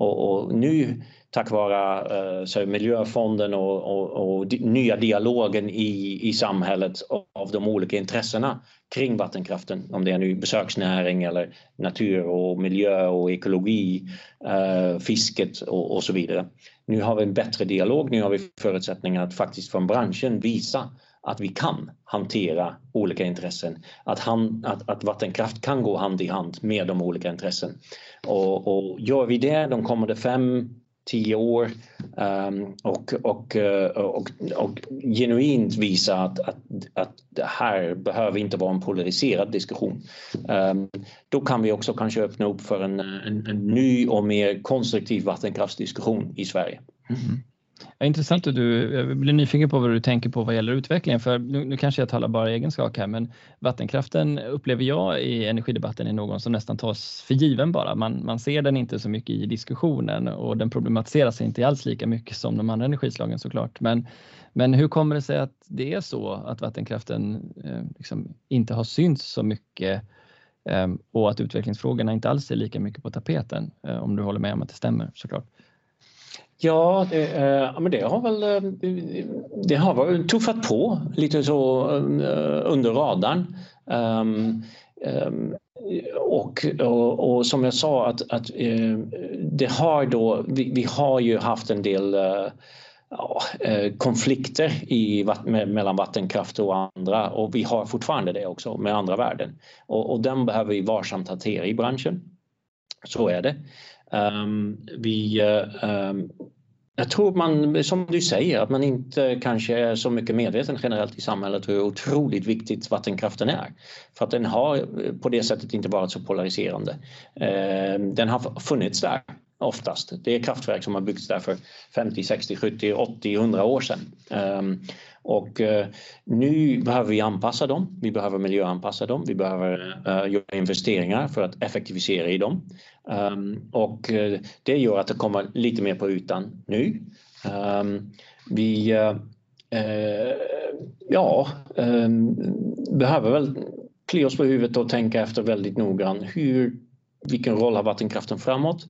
Och, och, nu tack vare eh, miljöfonden och, och, och, nya dialogen i, i samhället av de olika intressena kring vattenkraften, om det är nu besöksnäring eller natur och miljö och ekologi, eh, fisket och, och så vidare. Nu har vi en bättre dialog, nu har vi förutsättningar att faktiskt från branschen visa att vi kan hantera olika intressen, att, han, att, att vattenkraft kan gå hand i hand med de olika intressen. Och, och gör vi det de kommande fem, tio år um, och, och, eh, och, och, genuint visa att, att, att det här behöver inte vara en polariserad diskussion. Um, då kan vi också kanske öppna upp för en, en, en ny och mer konstruktiv vattenkraftsdiskussion i Sverige. Mm. Ja, intressant att du jag blir nyfiken på vad du tänker på vad gäller utvecklingen. För nu, nu kanske jag talar bara egen sak här, men vattenkraften upplever jag i energidebatten är någon som nästan tas för given bara. Man, man ser den inte så mycket i diskussionen och den problematiseras inte alls lika mycket som de andra energislagen såklart. Men, men hur kommer det sig att det är så att vattenkraften eh, liksom inte har synts så mycket eh, och att utvecklingsfrågorna inte alls är lika mycket på tapeten? Eh, om du håller med om att det stämmer såklart. Ja, det, eh, men det har väl eh, det har väl tuffat på lite så eh, under radarn. Um, um, och, och, och, som jag sa att, att eh, det har då, vi, vi, har ju haft en del ja, konflikter i, mellan vattenkraft och andra och vi har fortfarande det också med andra värden. Och, och den behöver vi varsamt hantera i branschen. Så är det. Um, vi, um, jag tror man, som du säger, att man inte kanske är så mycket medveten generellt i samhället hur otroligt viktigt vattenkraften är. För att den har på det sättet inte varit så polariserande. Ehm, den har funnits där oftast. Det är kraftverk som har byggts där för 50, 60, 70, 80, 100 år sedan. Ehm, och eh, nu behöver vi anpassa dem. Vi behöver miljöanpassa dem. Vi behöver eh, göra investeringar för att effektivisera i dem. Um, och eh, det gör att det kommer lite mer på ytan nu. Um, vi eh, ja, ehm, behöver väl klia oss på huvudet och tänka efter väldigt noggrant. Hur, vilken roll har vattenkraften framåt?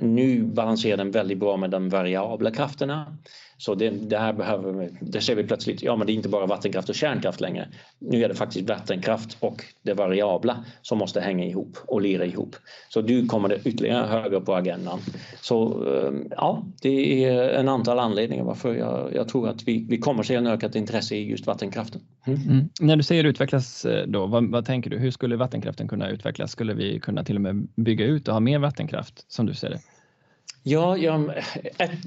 nu balanserar den väldigt bra med de variabla krafterna. Så det, det, här behöver, vi. det ser vi plötsligt, ja men det är inte bara vattenkraft och kärnkraft längre. Nu är det faktiskt vattenkraft och det variabla som måste hänga ihop och lira ihop. Så nu kommer det ytterligare högre på agendan. Så eh, ja, det är en antal anledningar varför jag, jag tror att vi, vi kommer se en ökat intresse i just vattenkraften. Mm. Mm. När du säger utvecklas eh, då, vad, vad tänker du? Hur skulle vattenkraften kunna utvecklas? Skulle vi kunna till och med bygga ut och ha mer vattenkraft som du ser det? Ja, ja eh,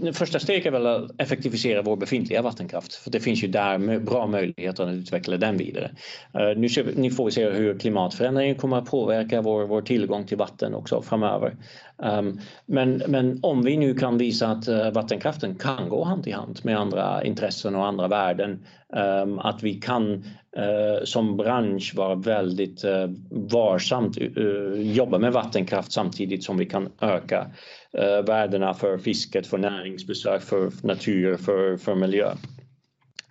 ett första steg är väl att effektivisera vår befintliga vattenkraft. För det finns ju där bra möjligheter att utveckla den vidare. Uh, nu, nu, får vi se hur klimatförändringen kommer att påverka vår, vår tillgång till vatten också framöver. Um, men, men om vi nu kan visa att uh, vattenkraften kan gå hand i hand med andra intressen och andra värden, um, att vi kan eh, som bransch vara väldigt eh, varsamt jobba med vattenkraft samtidigt som vi kan öka värdena för fisket, för näringsbesök, för natur, för, för miljö.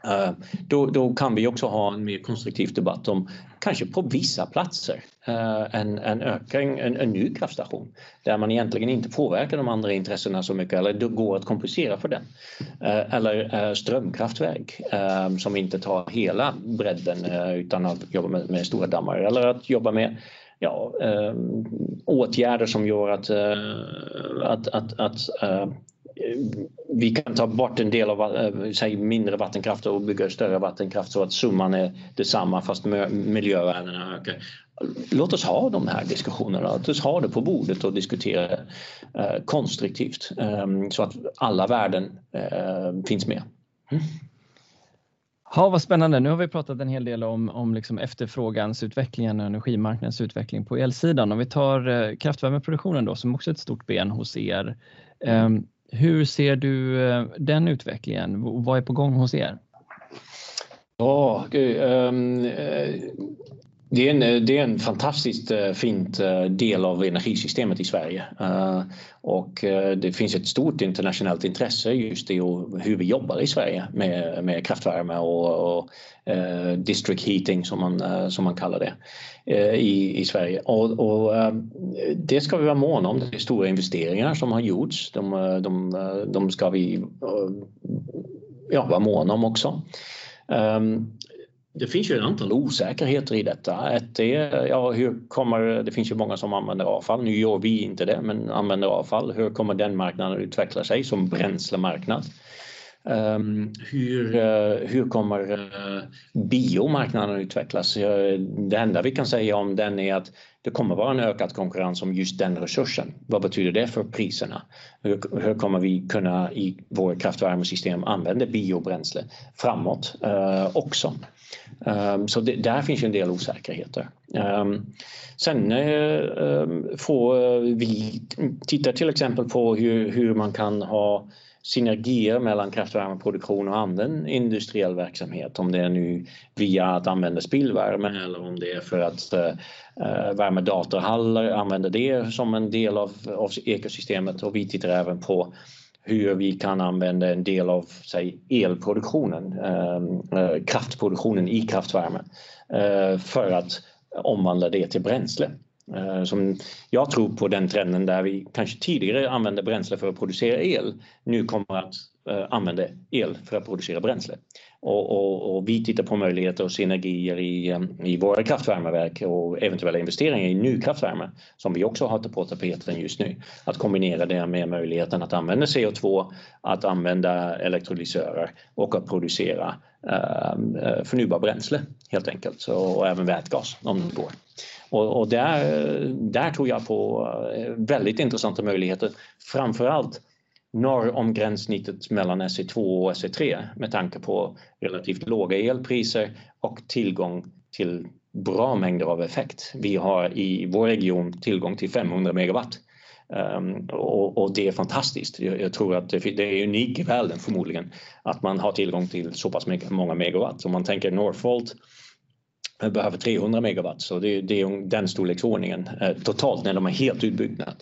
Eh, då, då, kan vi också ha en mer konstruktiv debatt om kanske på vissa platser eh, en, en ökning, en, en ny kraftstation där man egentligen inte påverkar de andra intressena så mycket eller det går att kompensera för den. Eh, eller strömkraftverk som inte tar hela bredden utan att jobba med, med, stora dammar eller att jobba med ja, åtgärder som gör att, att, att, att vi kan ta bort en del av eh, säg, mindre vattenkraft och bygga större vattenkraft så att summan är detsamma fast miljövärdena ökar. Låt oss ha de här diskussionerna, låt oss ha det på bordet och diskutera eh, konstruktivt eh, så att alla värden eh, finns med. Mm. Ja, vad spännande. Nu har vi pratat en hel del om, om liksom efterfrågansutvecklingen och energimarknadens utveckling på elsidan. Om vi tar eh, kraftvärmeproduktionen då, som också är ett stort ben hos er. Ehm, hur ser du eh, den utvecklingen? Vad är på gång hos er? Ja, um, det är en, det är en fantastiskt eh, fint eh, del av energisystemet i Sverige. Eh, och det finns ett stort internationellt intresse just i hur vi jobbar i Sverige med, med kraftvärme och, och district heating som man, som man kallar det. I, i Sverige. Och, och, det ska vi vara måna om. Det är stora investeringar som har gjorts. De, de, de ska vi ja, vara måna om också. Ehm, det finns ju ett antal osäkerheter i detta. Ett är, ja, hur kommer, det finns ju många som använder avfall. Nu gör vi inte det, men använder avfall. Hur kommer den marknaden att utveckla sig som bränslemarknad? Um, hur, uh, hur kommer uh, biomarknaden att utvecklas? Uh, det enda vi kan säga om den är att det kommer vara en ökad konkurrens om just den resursen. Vad betyder det för priserna? Hur, hur kommer vi kunna i vårt kraftvärmesystem använda biobränsle framåt eh, också? Um, så det, där finns en del osäkerheter. Um, sen får vi titta till exempel på hur, hur man kan ha synergier mellan kraftvärmeproduktion och annan industriell verksamhet. Om det är nu via att använda spillvärme eller om det är för att eh, eh, uh, värma datorhallar, använda det som en del av, av ekosystemet och vi tittar även på hur vi kan använda en del av säg, elproduktionen, uh, kraftproduktionen i kraftvärme uh, för att omvandla det till bränsle. Eh, som jag tror på den trenden där vi kanske tidigare använde bränsle för att producera el, nu kommer att eh, använda el för att producera bränsle. Och, och, och, vi tittar på möjligheter och synergier i, eh, i våra kraftvärmeverk och eventuella investeringar i ny kraftvärme som vi också har på tapeten just nu. Att kombinera det med möjligheten att använda CO2, att använda elektrolysörer och att producera eh, förnybar bränsle helt enkelt så, och även vätgas om det går. Och, och där, där tror jag på eh, väldigt intressanta möjligheter. Framförallt norr om gränssnittet mellan SE2 och SE3 med tanke på relativt låga elpriser och tillgång till bra mängder av effekt. Vi har i vår region tillgång till 500 megawatt Um, och, och, det är fantastiskt. Jag, jag tror att det, det, är unikt i världen förmodligen att man har tillgång till så pass mycket, många megawatt. Om man tänker Northvolt Eh, behöver 300 megawatt så det, det är den storleksordningen eh, totalt när de är helt utbyggda.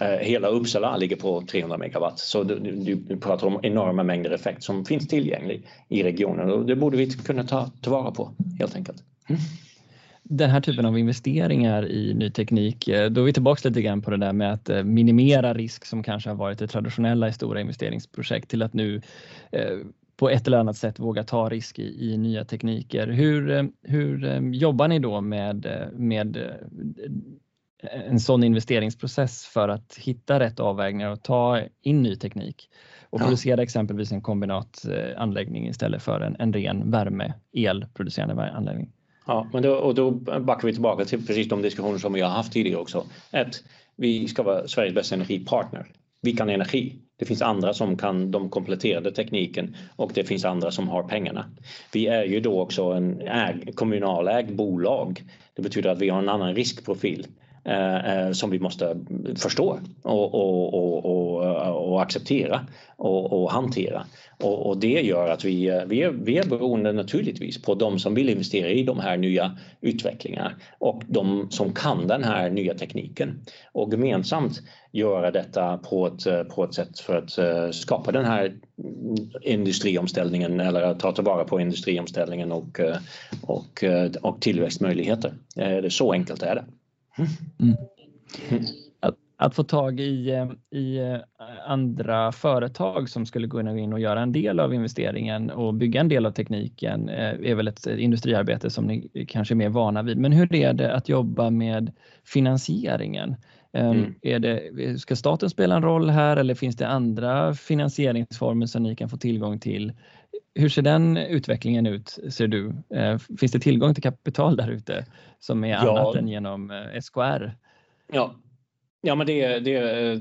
Eh, hela Uppsala ligger på 300 megawatt så du, du, du, pratar om enorma mängder effekt som finns tillgänglig i regionen och det borde vi kunna ta tillvara på helt enkelt. Mm den här typen av investeringar i ny teknik, eh, då är vi tillbaka lite grann på det där med att eh, minimera risk som kanske har varit det traditionella i stora investeringsprojekt till att nu eh, på ett eller annat sätt våga ta risk i, i nya tekniker. Hur, hur jobbar ni då med, med en sån investeringsprocess för att hitta rätt avvägningar och ta in ny teknik och ja. producera exempelvis en kombinatanläggning istället för en, en ren värme, elproducerande anläggning? Ja, men då, och då backar vi tillbaka till precis de diskussioner som vi har haft tidigare också. Ett, vi ska vara Sveriges bästa energipartner. Vi kan energi. Det finns andra som kan de kompletterande tekniken och det finns andra som har pengarna. Vi är ju då också en äg, kommunalägd bolag. Det betyder att vi har en annan riskprofil Eh, eh, som vi måste förstå och, och, och, och acceptera och, hantera. Och, och, det gör att vi, vi, är, vi är beroende naturligtvis på de som vill investera i de här nya utvecklingarna och de som kan den här nya tekniken och gemensamt göra detta på ett, på ett sätt för att eh, skapa den här industriomställningen eller ta tillvara på industriomställningen och, och, och tillväxtmöjligheter. Så enkelt är det. Mm. Mm att få tag i, eh, i eh, andra företag som skulle kunna gå in och göra en del av investeringen och bygga en del av tekniken eh, är väl ett industriarbete som ni kanske är mer vana vid. Men hur är det att jobba med finansieringen? Ehm, mm. Är det, ska staten spela en roll här eller finns det andra finansieringsformer som ni kan få tillgång till? Hur ser den utvecklingen ut, ser du? Finns det tillgång till kapital där ute som är ja. annat än genom SKR? Ja, Ja, men det, det, eh,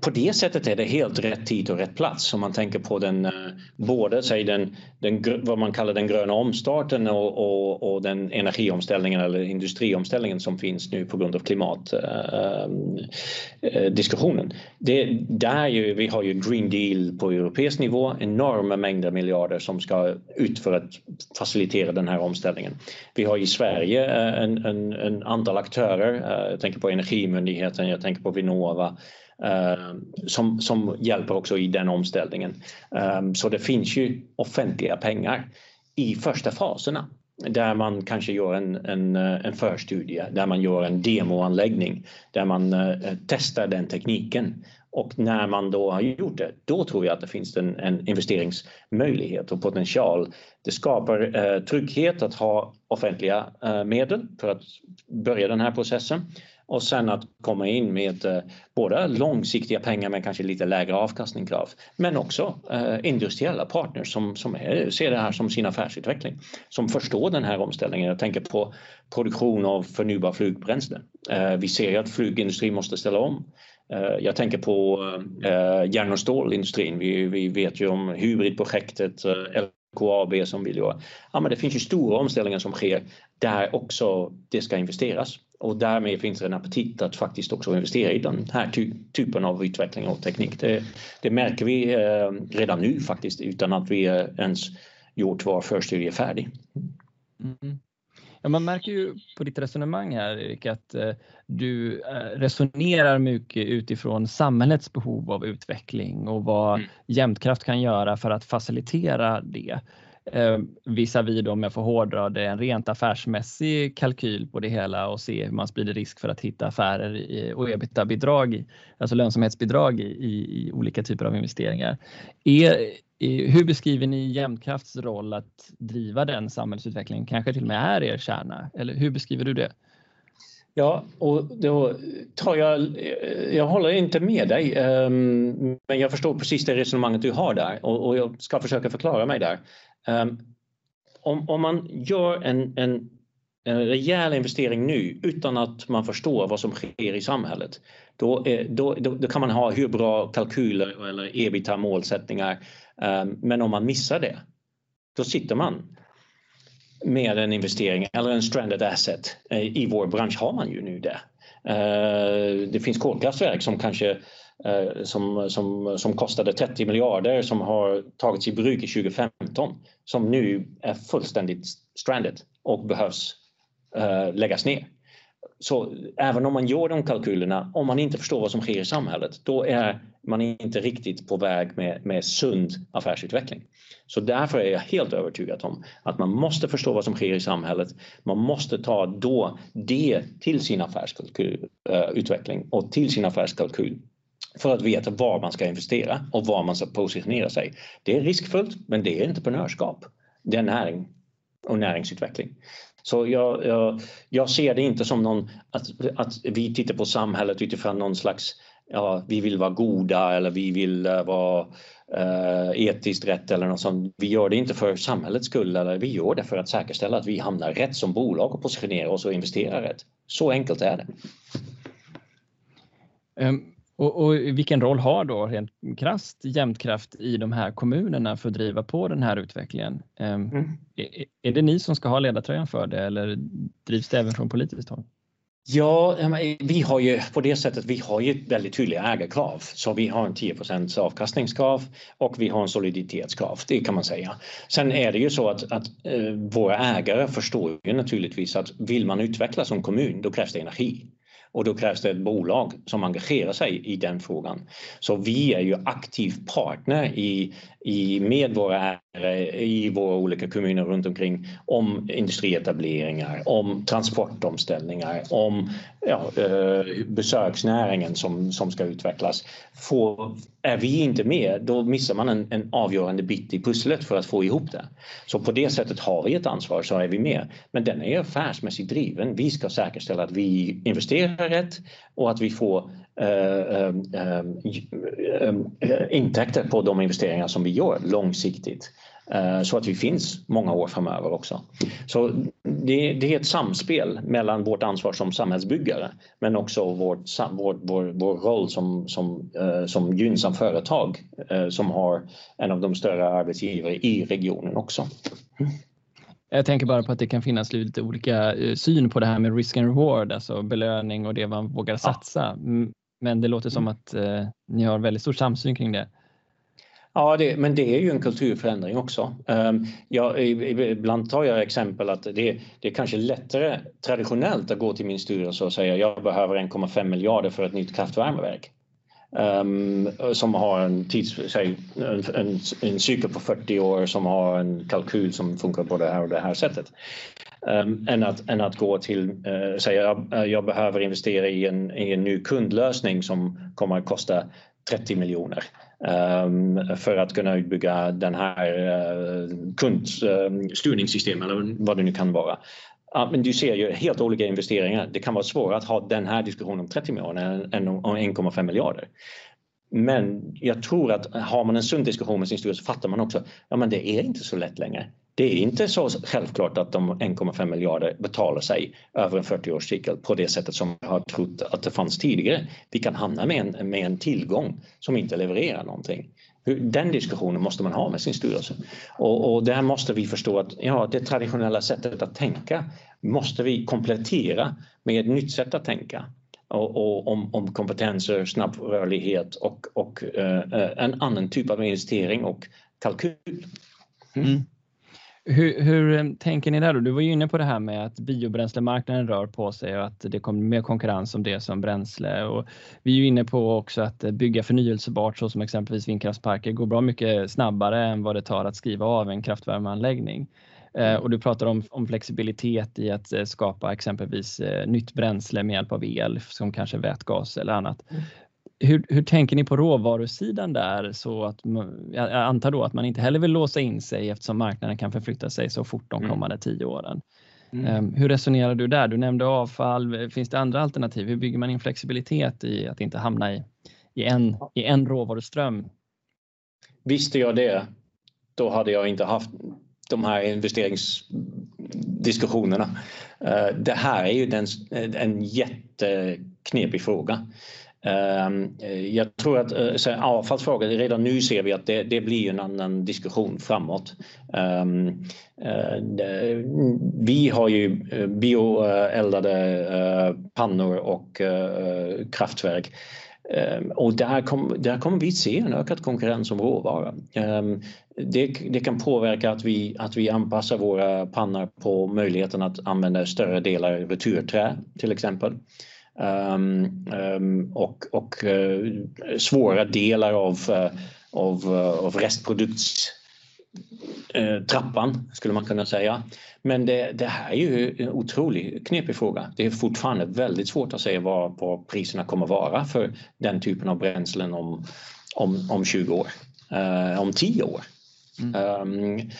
på det sättet är det helt rätt tid och rätt plats om man tänker på den, eh, både säg den, den, vad man kallar den gröna omstarten och, och, och, den energiomställningen eller industriomställningen som finns nu på grund av klimatdiskussionen. Eh, eh det, där ju, vi har ju Green Deal på europeisk nivå, enorma mängder miljarder som ska ut för att facilitera den här omställningen. Vi har i Sverige en, en, en antal aktörer, jag tänker på Energimyndigheten verksamheten, jag tänker på Vinnova eh, som, som hjälper också i den omställningen. Eh, så det finns ju offentliga pengar i första faserna där man kanske gör en, en, eh, en förstudie, där man gör en demoanläggning, där man eh, testar den tekniken. Och när man då har gjort det, då tror jag att det finns en, en investeringsmöjlighet och potential. Det skapar eh, trygghet att ha offentliga eh, medel för att börja den här processen och sen att komma in med eh, både långsiktiga pengar men kanske lite lägre avkastningskrav men också eh, industriella partners som, som är, ser det här som sin affärsutveckling som förstår den här omställningen. Jag tänker på produktion av förnybar flygbränsle. Eh, vi ser att flygindustrin måste ställa om. Eh, jag tänker på eh, järn och stålindustrin. Vi, vi vet ju om hybridprojektet eh, LKAB som vill göra. Ja, men det finns ju stora omställningar som sker där också det ska investeras och därmed finns det en aptit att faktiskt också investera i den här ty typen av utveckling och teknik. Det, det märker vi eh, redan nu faktiskt utan att vi eh, ens gjort vår förstudie färdig. Mm. Ja, man märker ju på ditt resonemang här Erik att eh, du eh, resonerar mycket utifrån samhällets behov av utveckling och vad mm. Jämtkraft kan göra för att facilitera det eh, visavi då om jag får hårdra det, en rent affärsmässig kalkyl på det hela och se hur man sprider risk för att hitta affärer i, och ebitda-bidrag, alltså lönsamhetsbidrag i, i, i, olika typer av investeringar. Är, hur beskriver ni Jämtkrafts roll att driva den samhällsutvecklingen? Kanske till och med är er kärna, eller hur beskriver du det? Ja, och då tar jag, eh, jag håller inte med dig, ehm, men jag förstår precis det resonemanget du har där och jag ska försöka förklara mig där. Um, om, om man gör en, en en rejäl investering nu utan att man förstår vad som sker i samhället, då, eh, då, då, då kan man ha hur bra kalkyler eller ebita målsättningar. Ehm, men om man missar det, då sitter man med en investering eller en stranded asset. Eh, I vår bransch har man ju nu det. Eh, det finns kolkraftverk som kanske eh, som, som, som kostade 30 miljarder som har tagits i bruk i 2015 som nu är fullständigt stranded och behövs läggas ner. Så även om man gör de kalkylerna, om man inte förstår vad som sker i samhället, då är man inte riktigt på väg med, med sund affärsutveckling. Så därför är jag helt övertygad om att man måste förstå vad som sker i samhället. Man måste ta då det till sin affärsutveckling eh, och till sin affärskalkyl för att veta var man ska investera och var man ska positionera sig. Det är riskfullt, men det är entreprenörskap. Det är näring och näringsutveckling. Så jag, jag, jag, ser det inte som någon, att, att vi tittar på samhället utifrån någon slags, ja, vi vill vara goda eller vi vill eh, vara eh, etiskt rätt eller något sånt. Vi gör det inte för samhällets skull, eller vi gör det för att säkerställa att vi hamnar rätt som bolag och positionerar oss och investerar rätt. Så enkelt är det. Um och, och, vilken roll har då rent krasst Jämtkraft i de här kommunerna för att driva på den här utvecklingen? Ehm, mm. Är, är, det ni som ska ha ledartröjan för det eller drivs det även från politiskt håll? Ja, vi har ju på det sättet, vi har ju väldigt tydliga ägarkrav. Så vi har en 10% avkastningskrav och vi har en soliditetskrav, det kan man säga. Sen är det ju så att, att eh, våra ägare förstår ju naturligtvis att vill man utvecklas som kommun, då krävs det energi. Och då krävs det ett bolag som engagerar sig i den frågan. Så vi är ju aktiv partner i, i, med våra i våra olika kommuner runt omkring om industrietableringar, om transportomställningar, om ja, eh, besöksnäringen som, som ska utvecklas. Får, är vi inte med, då missar man en, en avgörande bit i pusslet för att få ihop det. Så på det sättet har vi ett ansvar så är vi med. Men den är affärsmässigt driven. Vi ska säkerställa att vi investerar rätt och att vi får intäkter på de investeringar som vi gör långsiktigt. Eh, så att vi finns många år framöver också. Så det, det, är ett samspel mellan vårt ansvar som samhällsbyggare men också vårt, vår, vår, vår roll som, som, som gynnsam företag som har en av de större arbetsgivare i regionen också. Jag tänker bara på att det kan finnas lite olika syn på det här med risk and reward, alltså belöning och det man vågar satsa. Men det låter som att ni har väldigt stor samsyn kring det. Ja, det, men det är ju en kulturförändring också. Ehm, jag, ibland tar jag exempel att det, det är kanske lättare traditionellt att gå till min styrelse och säga jag behöver 1,5 miljarder för ett nytt kraftvärmeverk. Um, som har en, tids, säg, en, en, en, cykel på 40 år som har en kalkyl som funkar på det här och det här sättet. Um, än, att, än att gå till, eh, uh, säga jag, eh, jag behöver investera i en, i en ny kundlösning som kommer att kosta 30 miljoner um, för att kunna utbygga den här eh, uh, kundstyrningssystem eller vad det nu kan vara. Ja, men du ser ju helt olika investeringar. Det kan vara svårare att ha den här diskussionen om 30 miljoner än om 1,5 miljarder. Men jag tror att har man en sund diskussion med sin styrelse fattar man också ja men det är inte så lätt längre. Det är inte så självklart att de 1,5 miljarder betalar sig över en 40-årscykel på det sättet som jag har trott att det fanns tidigare. Vi kan hamna med en, med en tillgång som inte levererar någonting. Den diskussionen måste man ha med sin styrelse. Och, och där måste vi förstå att ja, det traditionella sättet att tänka måste vi komplettera med ett nytt sätt att tänka. Och, och om, om, kompetenser, snabb rörlighet och, och eh, eh, en annan typ av investering och kalkyl. Mm. Hur, hur, eh, tänker ni där då? Du var ju inne på det här med att biobränslemarknaden rör på sig och att det kommer mer konkurrens om det som bränsle. Och vi är ju inne på också att bygga förnyelsebart så som exempelvis vindkraftsparker går bra mycket snabbare än vad det tar att skriva av en kraftvärmeanläggning. Eh, och du pratar om, om, flexibilitet i att eh, skapa exempelvis nytt bränsle med hjälp av el som kanske vätgas eller annat. Hur, hur tänker ni på råvarusidan där? Så att, jag antar då att man inte heller vill låsa in sig eftersom marknaden kan förflytta sig så fort de mm. kommande mm. tio åren. Mm. Hur resonerar du där? Du nämnde avfall. Finns det andra alternativ? Hur bygger man in flexibilitet i att inte hamna i, i, en, i en råvaruström? Visste jag det, då hade jag inte haft de här investeringsdiskussionerna. Det här är ju en jätteknepig fråga. Ehm, eh, jag tror att eh, så avfallsfrågan, redan nu ser vi att det, det blir en annan diskussion framåt. Ehm, eh, vi har ju bioeldade pannor och kraftverk ehm, och där, kom, där kommer vi se en ökad konkurrens om råvara. Det, det, kan påverka att vi, att vi anpassar våra pannor på möjligheten att använda större delar returträ till exempel. Um, um, och, och uh, svåra delar av, uh, av, uh, av restprodukts trappan skulle man kunna säga. Men det, det, här är ju en otroligt knepig fråga. Det är fortfarande väldigt svårt att säga vad, vad priserna kommer vara för den typen av bränslen om, om, om 20 år, eh, om 10 år. Mm. Um,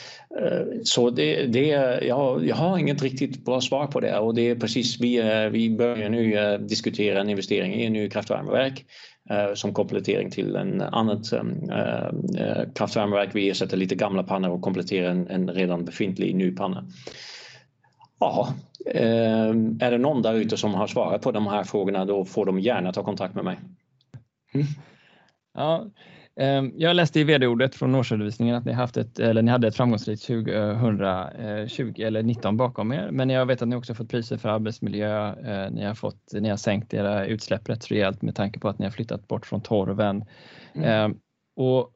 så det, det, jag, jag har inget riktigt bra svar på det och det är precis vi, vi börjar nu diskutera en investering i en ny kraftvärmeverk Eh, som komplettering till en annat eh, eh, kraftvärmeverk. Vi ersätter lite gamla pannor och kompletterar en, en redan befintlig ny panna. Ja, är det någon där ute som har svarat på de här frågorna då får de gärna ta kontakt med mig. Mm. Ja, jag läste i vd-ordet från årsredovisningen att ni, haft ett, eller ni hade ett framgångsrikt 2020 eller 19 bakom er, men jag vet att ni också fått priser för arbetsmiljö. Eh, ni har, fått, ni har sänkt era utsläpp rätt rejält med tanke på att ni har flyttat bort från torven. Mm. Ehm, och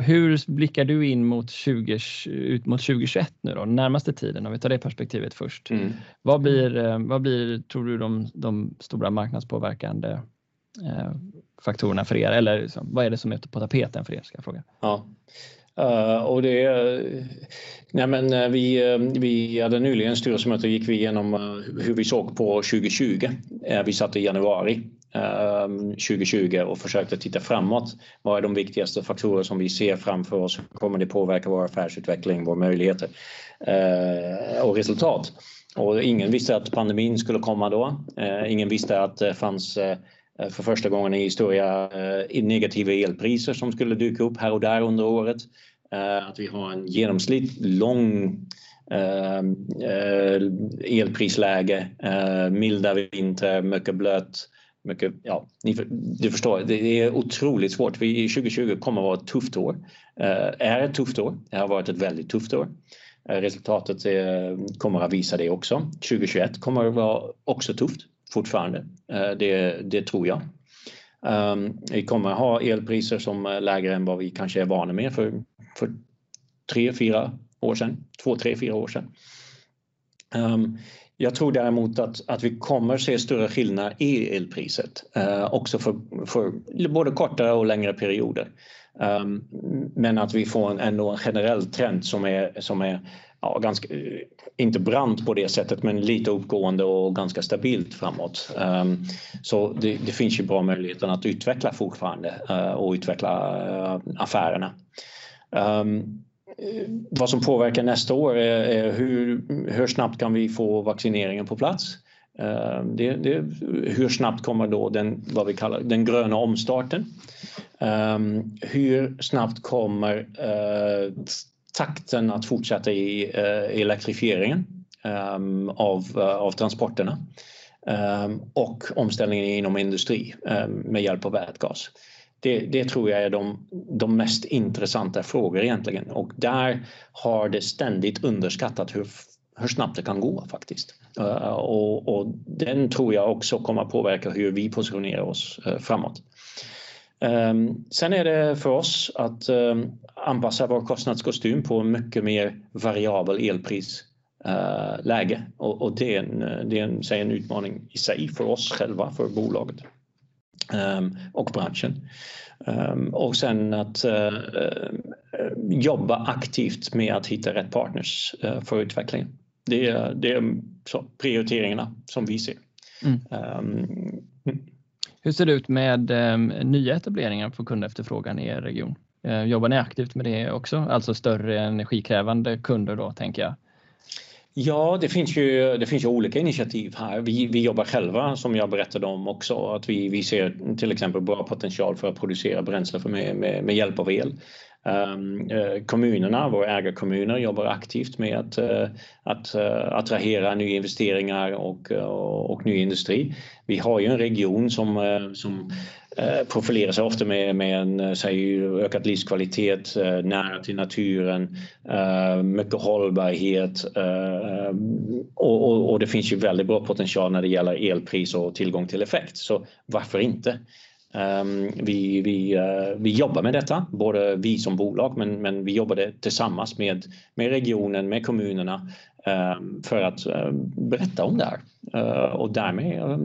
hur blickar du in mot, 20, ut mot 2021 nu då, närmaste tiden om vi tar det perspektivet först. Mm. Vad, blir, vad blir, tror du, de, de stora marknadspåverkande Eh, faktorerna för er? Eller liksom, vad är det som är på tapeten för er? Ska jag fråga. Ja. Uh, och det, nej men eh, vi, vi hade nyligen styrelsemöte och gick vi igenom hur vi såg på 2020. Vi satt i januari ehm, uh, 2020 och försökte titta framåt. Vad är de viktigaste faktorer som vi ser framför oss? Hur kommer det påverka vår affärsutveckling, våra möjligheter och resultat? Och ingen visste att pandemin skulle komma då. Ingen visste att det fanns Eh, för första gången i historia eh, negativa elpriser som skulle dyka upp här och där under året. Eh, att vi har en genomsnitt lång elprisläge, milda vintrar, mycket blött. Mycket, ja, ni, du förstår, det är otroligt svårt. Vi, 2020 kommer att vara ett tufft år. Är ett tufft år. Det har varit ett väldigt tufft år. Resultatet kommer att visa det också. 2021 kommer att vara också tufft fortfarande. Eh, det, det tror jag. Ehm, vi kommer ha elpriser som är lägre än vad vi kanske är vana med för, för tre, fyra år sedan. Två, tre, fyra år sedan. Ehm, jag tror däremot att, att vi kommer se större skillnader i elpriset eh, också för, för både kortare och längre perioder. Um, men att vi får en, ändå en generell trend som är, som är ja, ganska, eh, inte brant på det sättet men lite uppgående och ganska stabilt framåt. Ehm, så det, det, finns ju bra möjligheter att utveckla fortfarande eh, och utveckla eh, affärerna. Ehm, vad som påverkar nästa år är, är, hur, hur snabbt kan vi få vaccineringen på plats? Ehm, det, det, hur snabbt kommer då den, vad vi kallar, den gröna omstarten? Um, hur snabbt kommer uh, takten att fortsätta i eh, elektrifieringen ehm, av, eh, av transporterna ehm, och omställningen inom industri ehm, med hjälp av vätgas? Det, det, tror jag är de, de mest intressanta frågor egentligen och där har det ständigt underskattat hur, hur snabbt det kan gå faktiskt. Eh, och, och, den tror jag också kommer att påverka hur vi positionerar oss framåt. Um, sen är det för oss att um, anpassa vår kostnadskostym på mycket mer variabel elprisläge uh, och, det är en, det är en, en utmaning i sig för oss själva, för bolaget um, och branschen. och sen att uh, jobba aktivt med att hitta rätt partners för utvecklingen. Det är, det är prioriteringarna som vi ser. Mm. Hur ser det ut med eh, nya etableringar på kundefterfrågan i er region? Eh, jobbar ni aktivt med det också? Alltså större energikrävande kunder då tänker jag. Ja, det finns ju, det finns ju olika initiativ här. Vi, vi jobbar själva som jag berättade om också. Att vi, vi ser till exempel bra potential för att producera bränsle för med, med, med hjälp av el. Ehm, eh, kommunerna, våra ägarkommuner jobbar aktivt med att, eh, att eh, attrahera nya investeringar och, och ny industri. Vi har ju en region som, som profilerar sig ofta med, med en säg, ökad livskvalitet, nära till naturen, mycket hållbarhet och, och, och, det finns ju väldigt bra potential när det gäller elpris och tillgång till effekt. Så varför inte? Ehm, vi, vi, eh, vi jobbar med detta, både vi som bolag men, men vi jobbade tillsammans med, med regionen, med kommunerna ehm, för att eh, berätta om det här eh, och därmed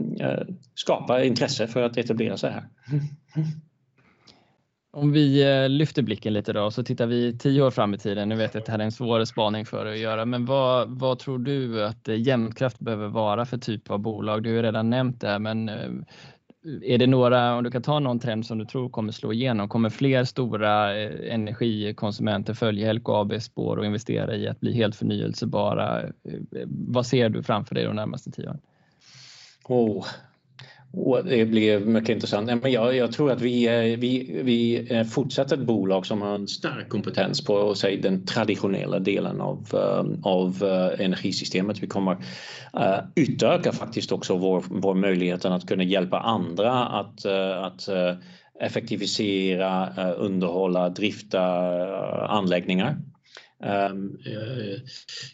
skapa intresse för att etablera sig här. (laughs) Om vi lyfter blicken lite då så tittar vi tio år fram i tiden. Nu vet jag att det här är en svår spaning för att göra, men vad, vad tror du att Jämtkraft behöver vara för typ av bolag? Du har redan nämnt det, men är det några, om du kan ta någon trend som du tror kommer slå igenom, kommer fler stora eh, energikonsumenter följa LKABs spår och investera i att bli helt förnyelsebara? Eh, eh, vad ser du framför dig de närmaste tio åren? Oh, det blir mycket intressant. Men jag, jag tror att vi, vi, vi fortsätter ett bolag som har en stark kompetens på säg, den traditionella delen av, eh, av eh, energisystemet. Vi kommer uh, utöka faktiskt också vår, vår möjlighet att kunna hjälpa andra att, att effektivisera, underhålla, drifta anläggningar. Ehm, eh,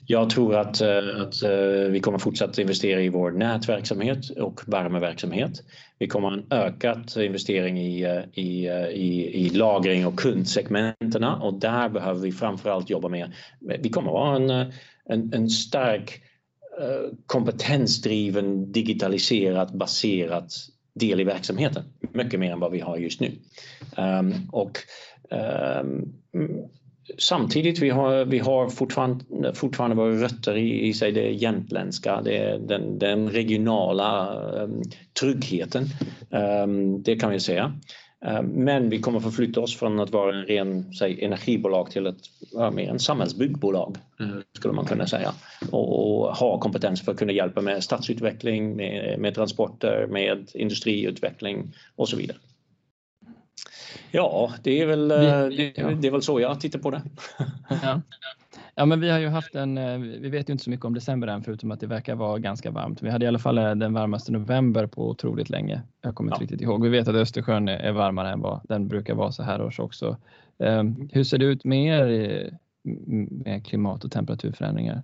jag tror att, eh, att eh, vi kommer fortsätta investera i vår nätverksamhet och värmeverksamhet. Vi kommer ha en ökad investering i, i, i, i lagring och kundsegmenten och där behöver vi framförallt jobba med. Vi kommer ha en, en, en stark kompetensdriven, digitaliserat, baserat del i verksamheten. Mycket mer än vad vi har just nu. Um, och um, samtidigt vi har vi har fortfarande, fortfarande våra rötter i, i sig det jämtländska, det, den, den regionala um, tryggheten. Um, det kan vi säga. Um, men vi kommer förflytta oss från att vara en ren säg, energibolag till att vara mer en samhällsbyggbolag mm. skulle man kunna säga och, och, ha kompetens för att kunna hjälpa med stadsutveckling, med, med transporter, med industriutveckling och så vidare. Ja, det är väl, eh, det, det, är väl så jag tittar på det. (laughs) Ja. ja, men vi har ju haft en, eh, vi vet ju inte så mycket om december än förutom att det verkar vara ganska varmt. Vi hade i alla fall eh, den varmaste november på otroligt länge. Jag kommer inte ja. riktigt ihåg. Vi vet att Östersjön är varmare än vad den brukar vara så här års också. Ehm, hur ser det ut med er med klimat och temperaturförändringar?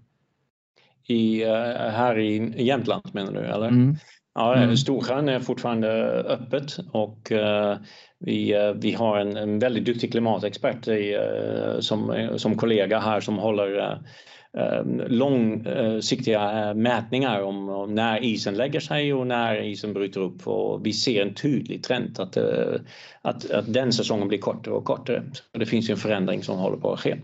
I, här i Jämtland menar du eller? Mm. Ja, mm. Storsjön är fortfarande öppet och uh, vi, uh, vi har en, en väldigt duktig klimatexpert i, uh, som, som kollega här som håller långsiktiga mätningar om, om, när isen lägger sig och när isen bryter upp och vi ser en tydlig trend att, att, att den säsongen blir kortare och kortare. Så det finns en förändring som håller på att ske.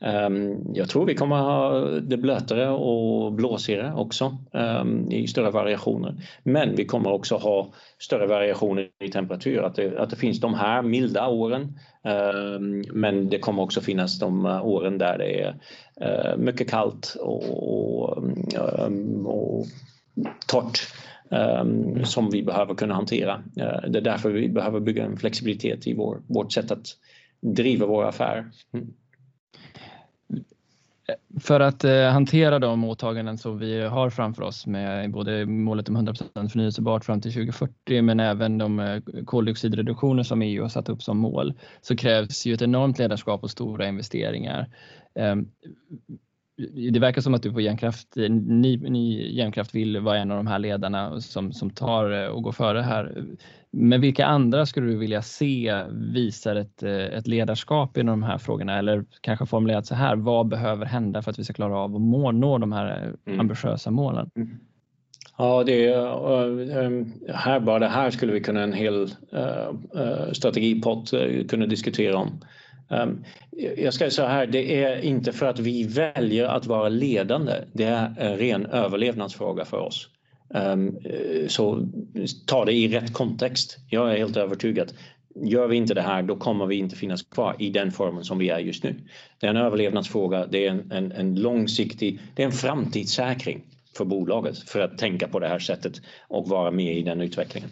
Ehm, jag tror vi kommer ha det blötare och blåsigare också ehm, i större variationer. Men vi kommer också ha större variationer i temperatur. Att det, att det finns de här milda åren ehm, men det kommer också finnas de åren där det är eh, mycket kallt och, och, och torrt som vi behöver kunna hantera. Eh, det är därför vi behöver bygga en flexibilitet i vår, vårt sätt att driva våra affärer. Mm. För att eh, hantera de åtaganden som vi har framför oss med både målet om 100% förnyelsebart fram till 2040 men även de eh, koldioxidreduktioner som EU har satt upp som mål så krävs ju ett enormt ledarskap och stora investeringar. Ehm, Eh, det verkar som att du på Järnkraft, ny, ny Järnkraft vill vara en av de här ledarna som, som tar eh, och går före här. Men vilka andra skulle du vilja se visar ett, eh, ett ledarskap i de här frågorna eller kanske formulerat så här, vad behöver hända för att vi ska klara av att må, nå de här eh, mm. ambitiösa målen? Mm. Ja, det är, här bara det här skulle vi kunna en hel strategipott kunna diskutera om. Um, jag ska säga här, det är inte för att vi väljer att vara ledande. Det är en ren överlevnadsfråga för oss. Um, så ta det i rätt kontext. Jag är helt övertygad. Gör vi inte det här, då kommer vi inte finnas kvar i den formen som vi är just nu. Det är en överlevnadsfråga, det är en, en, en långsiktig, det är en framtidssäkring för bolaget för att tänka på det här sättet och vara med i den utvecklingen.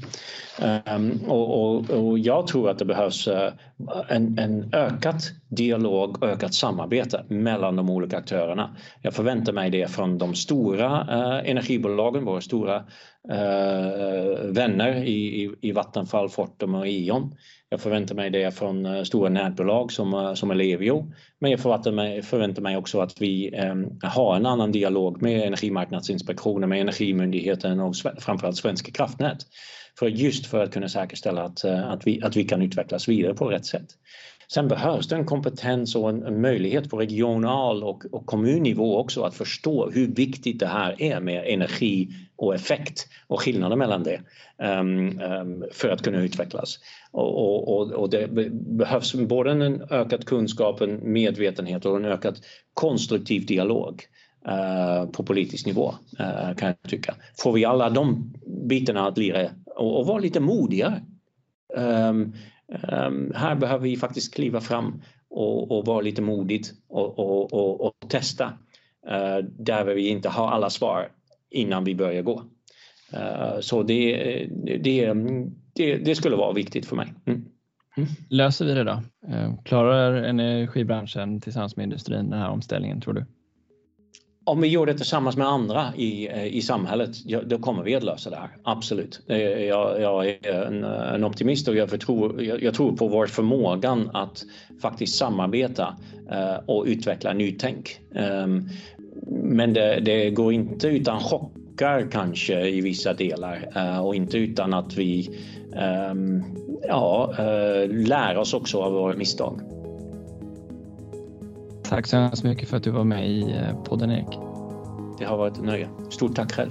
Ehm, och, och, och, jag tror att det behövs eh, en, en ökat dialog och ökat samarbete mellan de olika aktörerna. Jag förväntar mig det från de stora eh, energibolagen, våra stora eh, vänner i, i, i Vattenfall, Fortum och Eon. Jag förväntar mig det från eh, stora nätbolag som, eh, som Ellevio. Men jag förväntar mig, förväntar mig också att vi eh, har en annan dialog med Energimarknadsinspektionen, med Energimyndigheten och framförallt Svenska kraftnät. För just för att kunna säkerställa att, eh, att, vi, att vi kan utvecklas vidare på rätt sätt. Sen behövs det en kompetens och en, en möjlighet på regional och, och kommunnivå också att förstå hur viktigt det här är med energi och effekt och skillnaden mellan det um, um, för att kunna utvecklas. Och, och, och, det behövs både en ökad kunskap, en medvetenhet och en ökad konstruktiv dialog uh, på politisk nivå uh, kan jag tycka. Får vi alla de bitarna att lira och, och vara lite modigare um, Um, här behöver vi faktiskt kliva fram och, och vara lite modigt och, och, och testa uh, där vi inte har alla svar innan vi börjar gå. Uh, så det, det, det, det, skulle vara viktigt för mig. Mm. Mm. Löser vi det då? Uh, klarar energibranschen tillsammans med industrin den här omställningen tror du? om vi gör det tillsammans med andra i, eh, i samhället, då kommer vi att lösa det här. Absolut. Eh, jag, jag är en, en, optimist och jag, förtror, jag, jag, tror på vår förmågan att faktiskt samarbeta och utveckla nytänk. Men det, det, går inte utan chockar kanske i vissa delar uh, och inte utan att vi um, ja, uh, lär oss också av våra misstag. Tack så hemskt mycket för att du var med i eh, podden Erik. Det har varit ett nöje. Stort tack själv.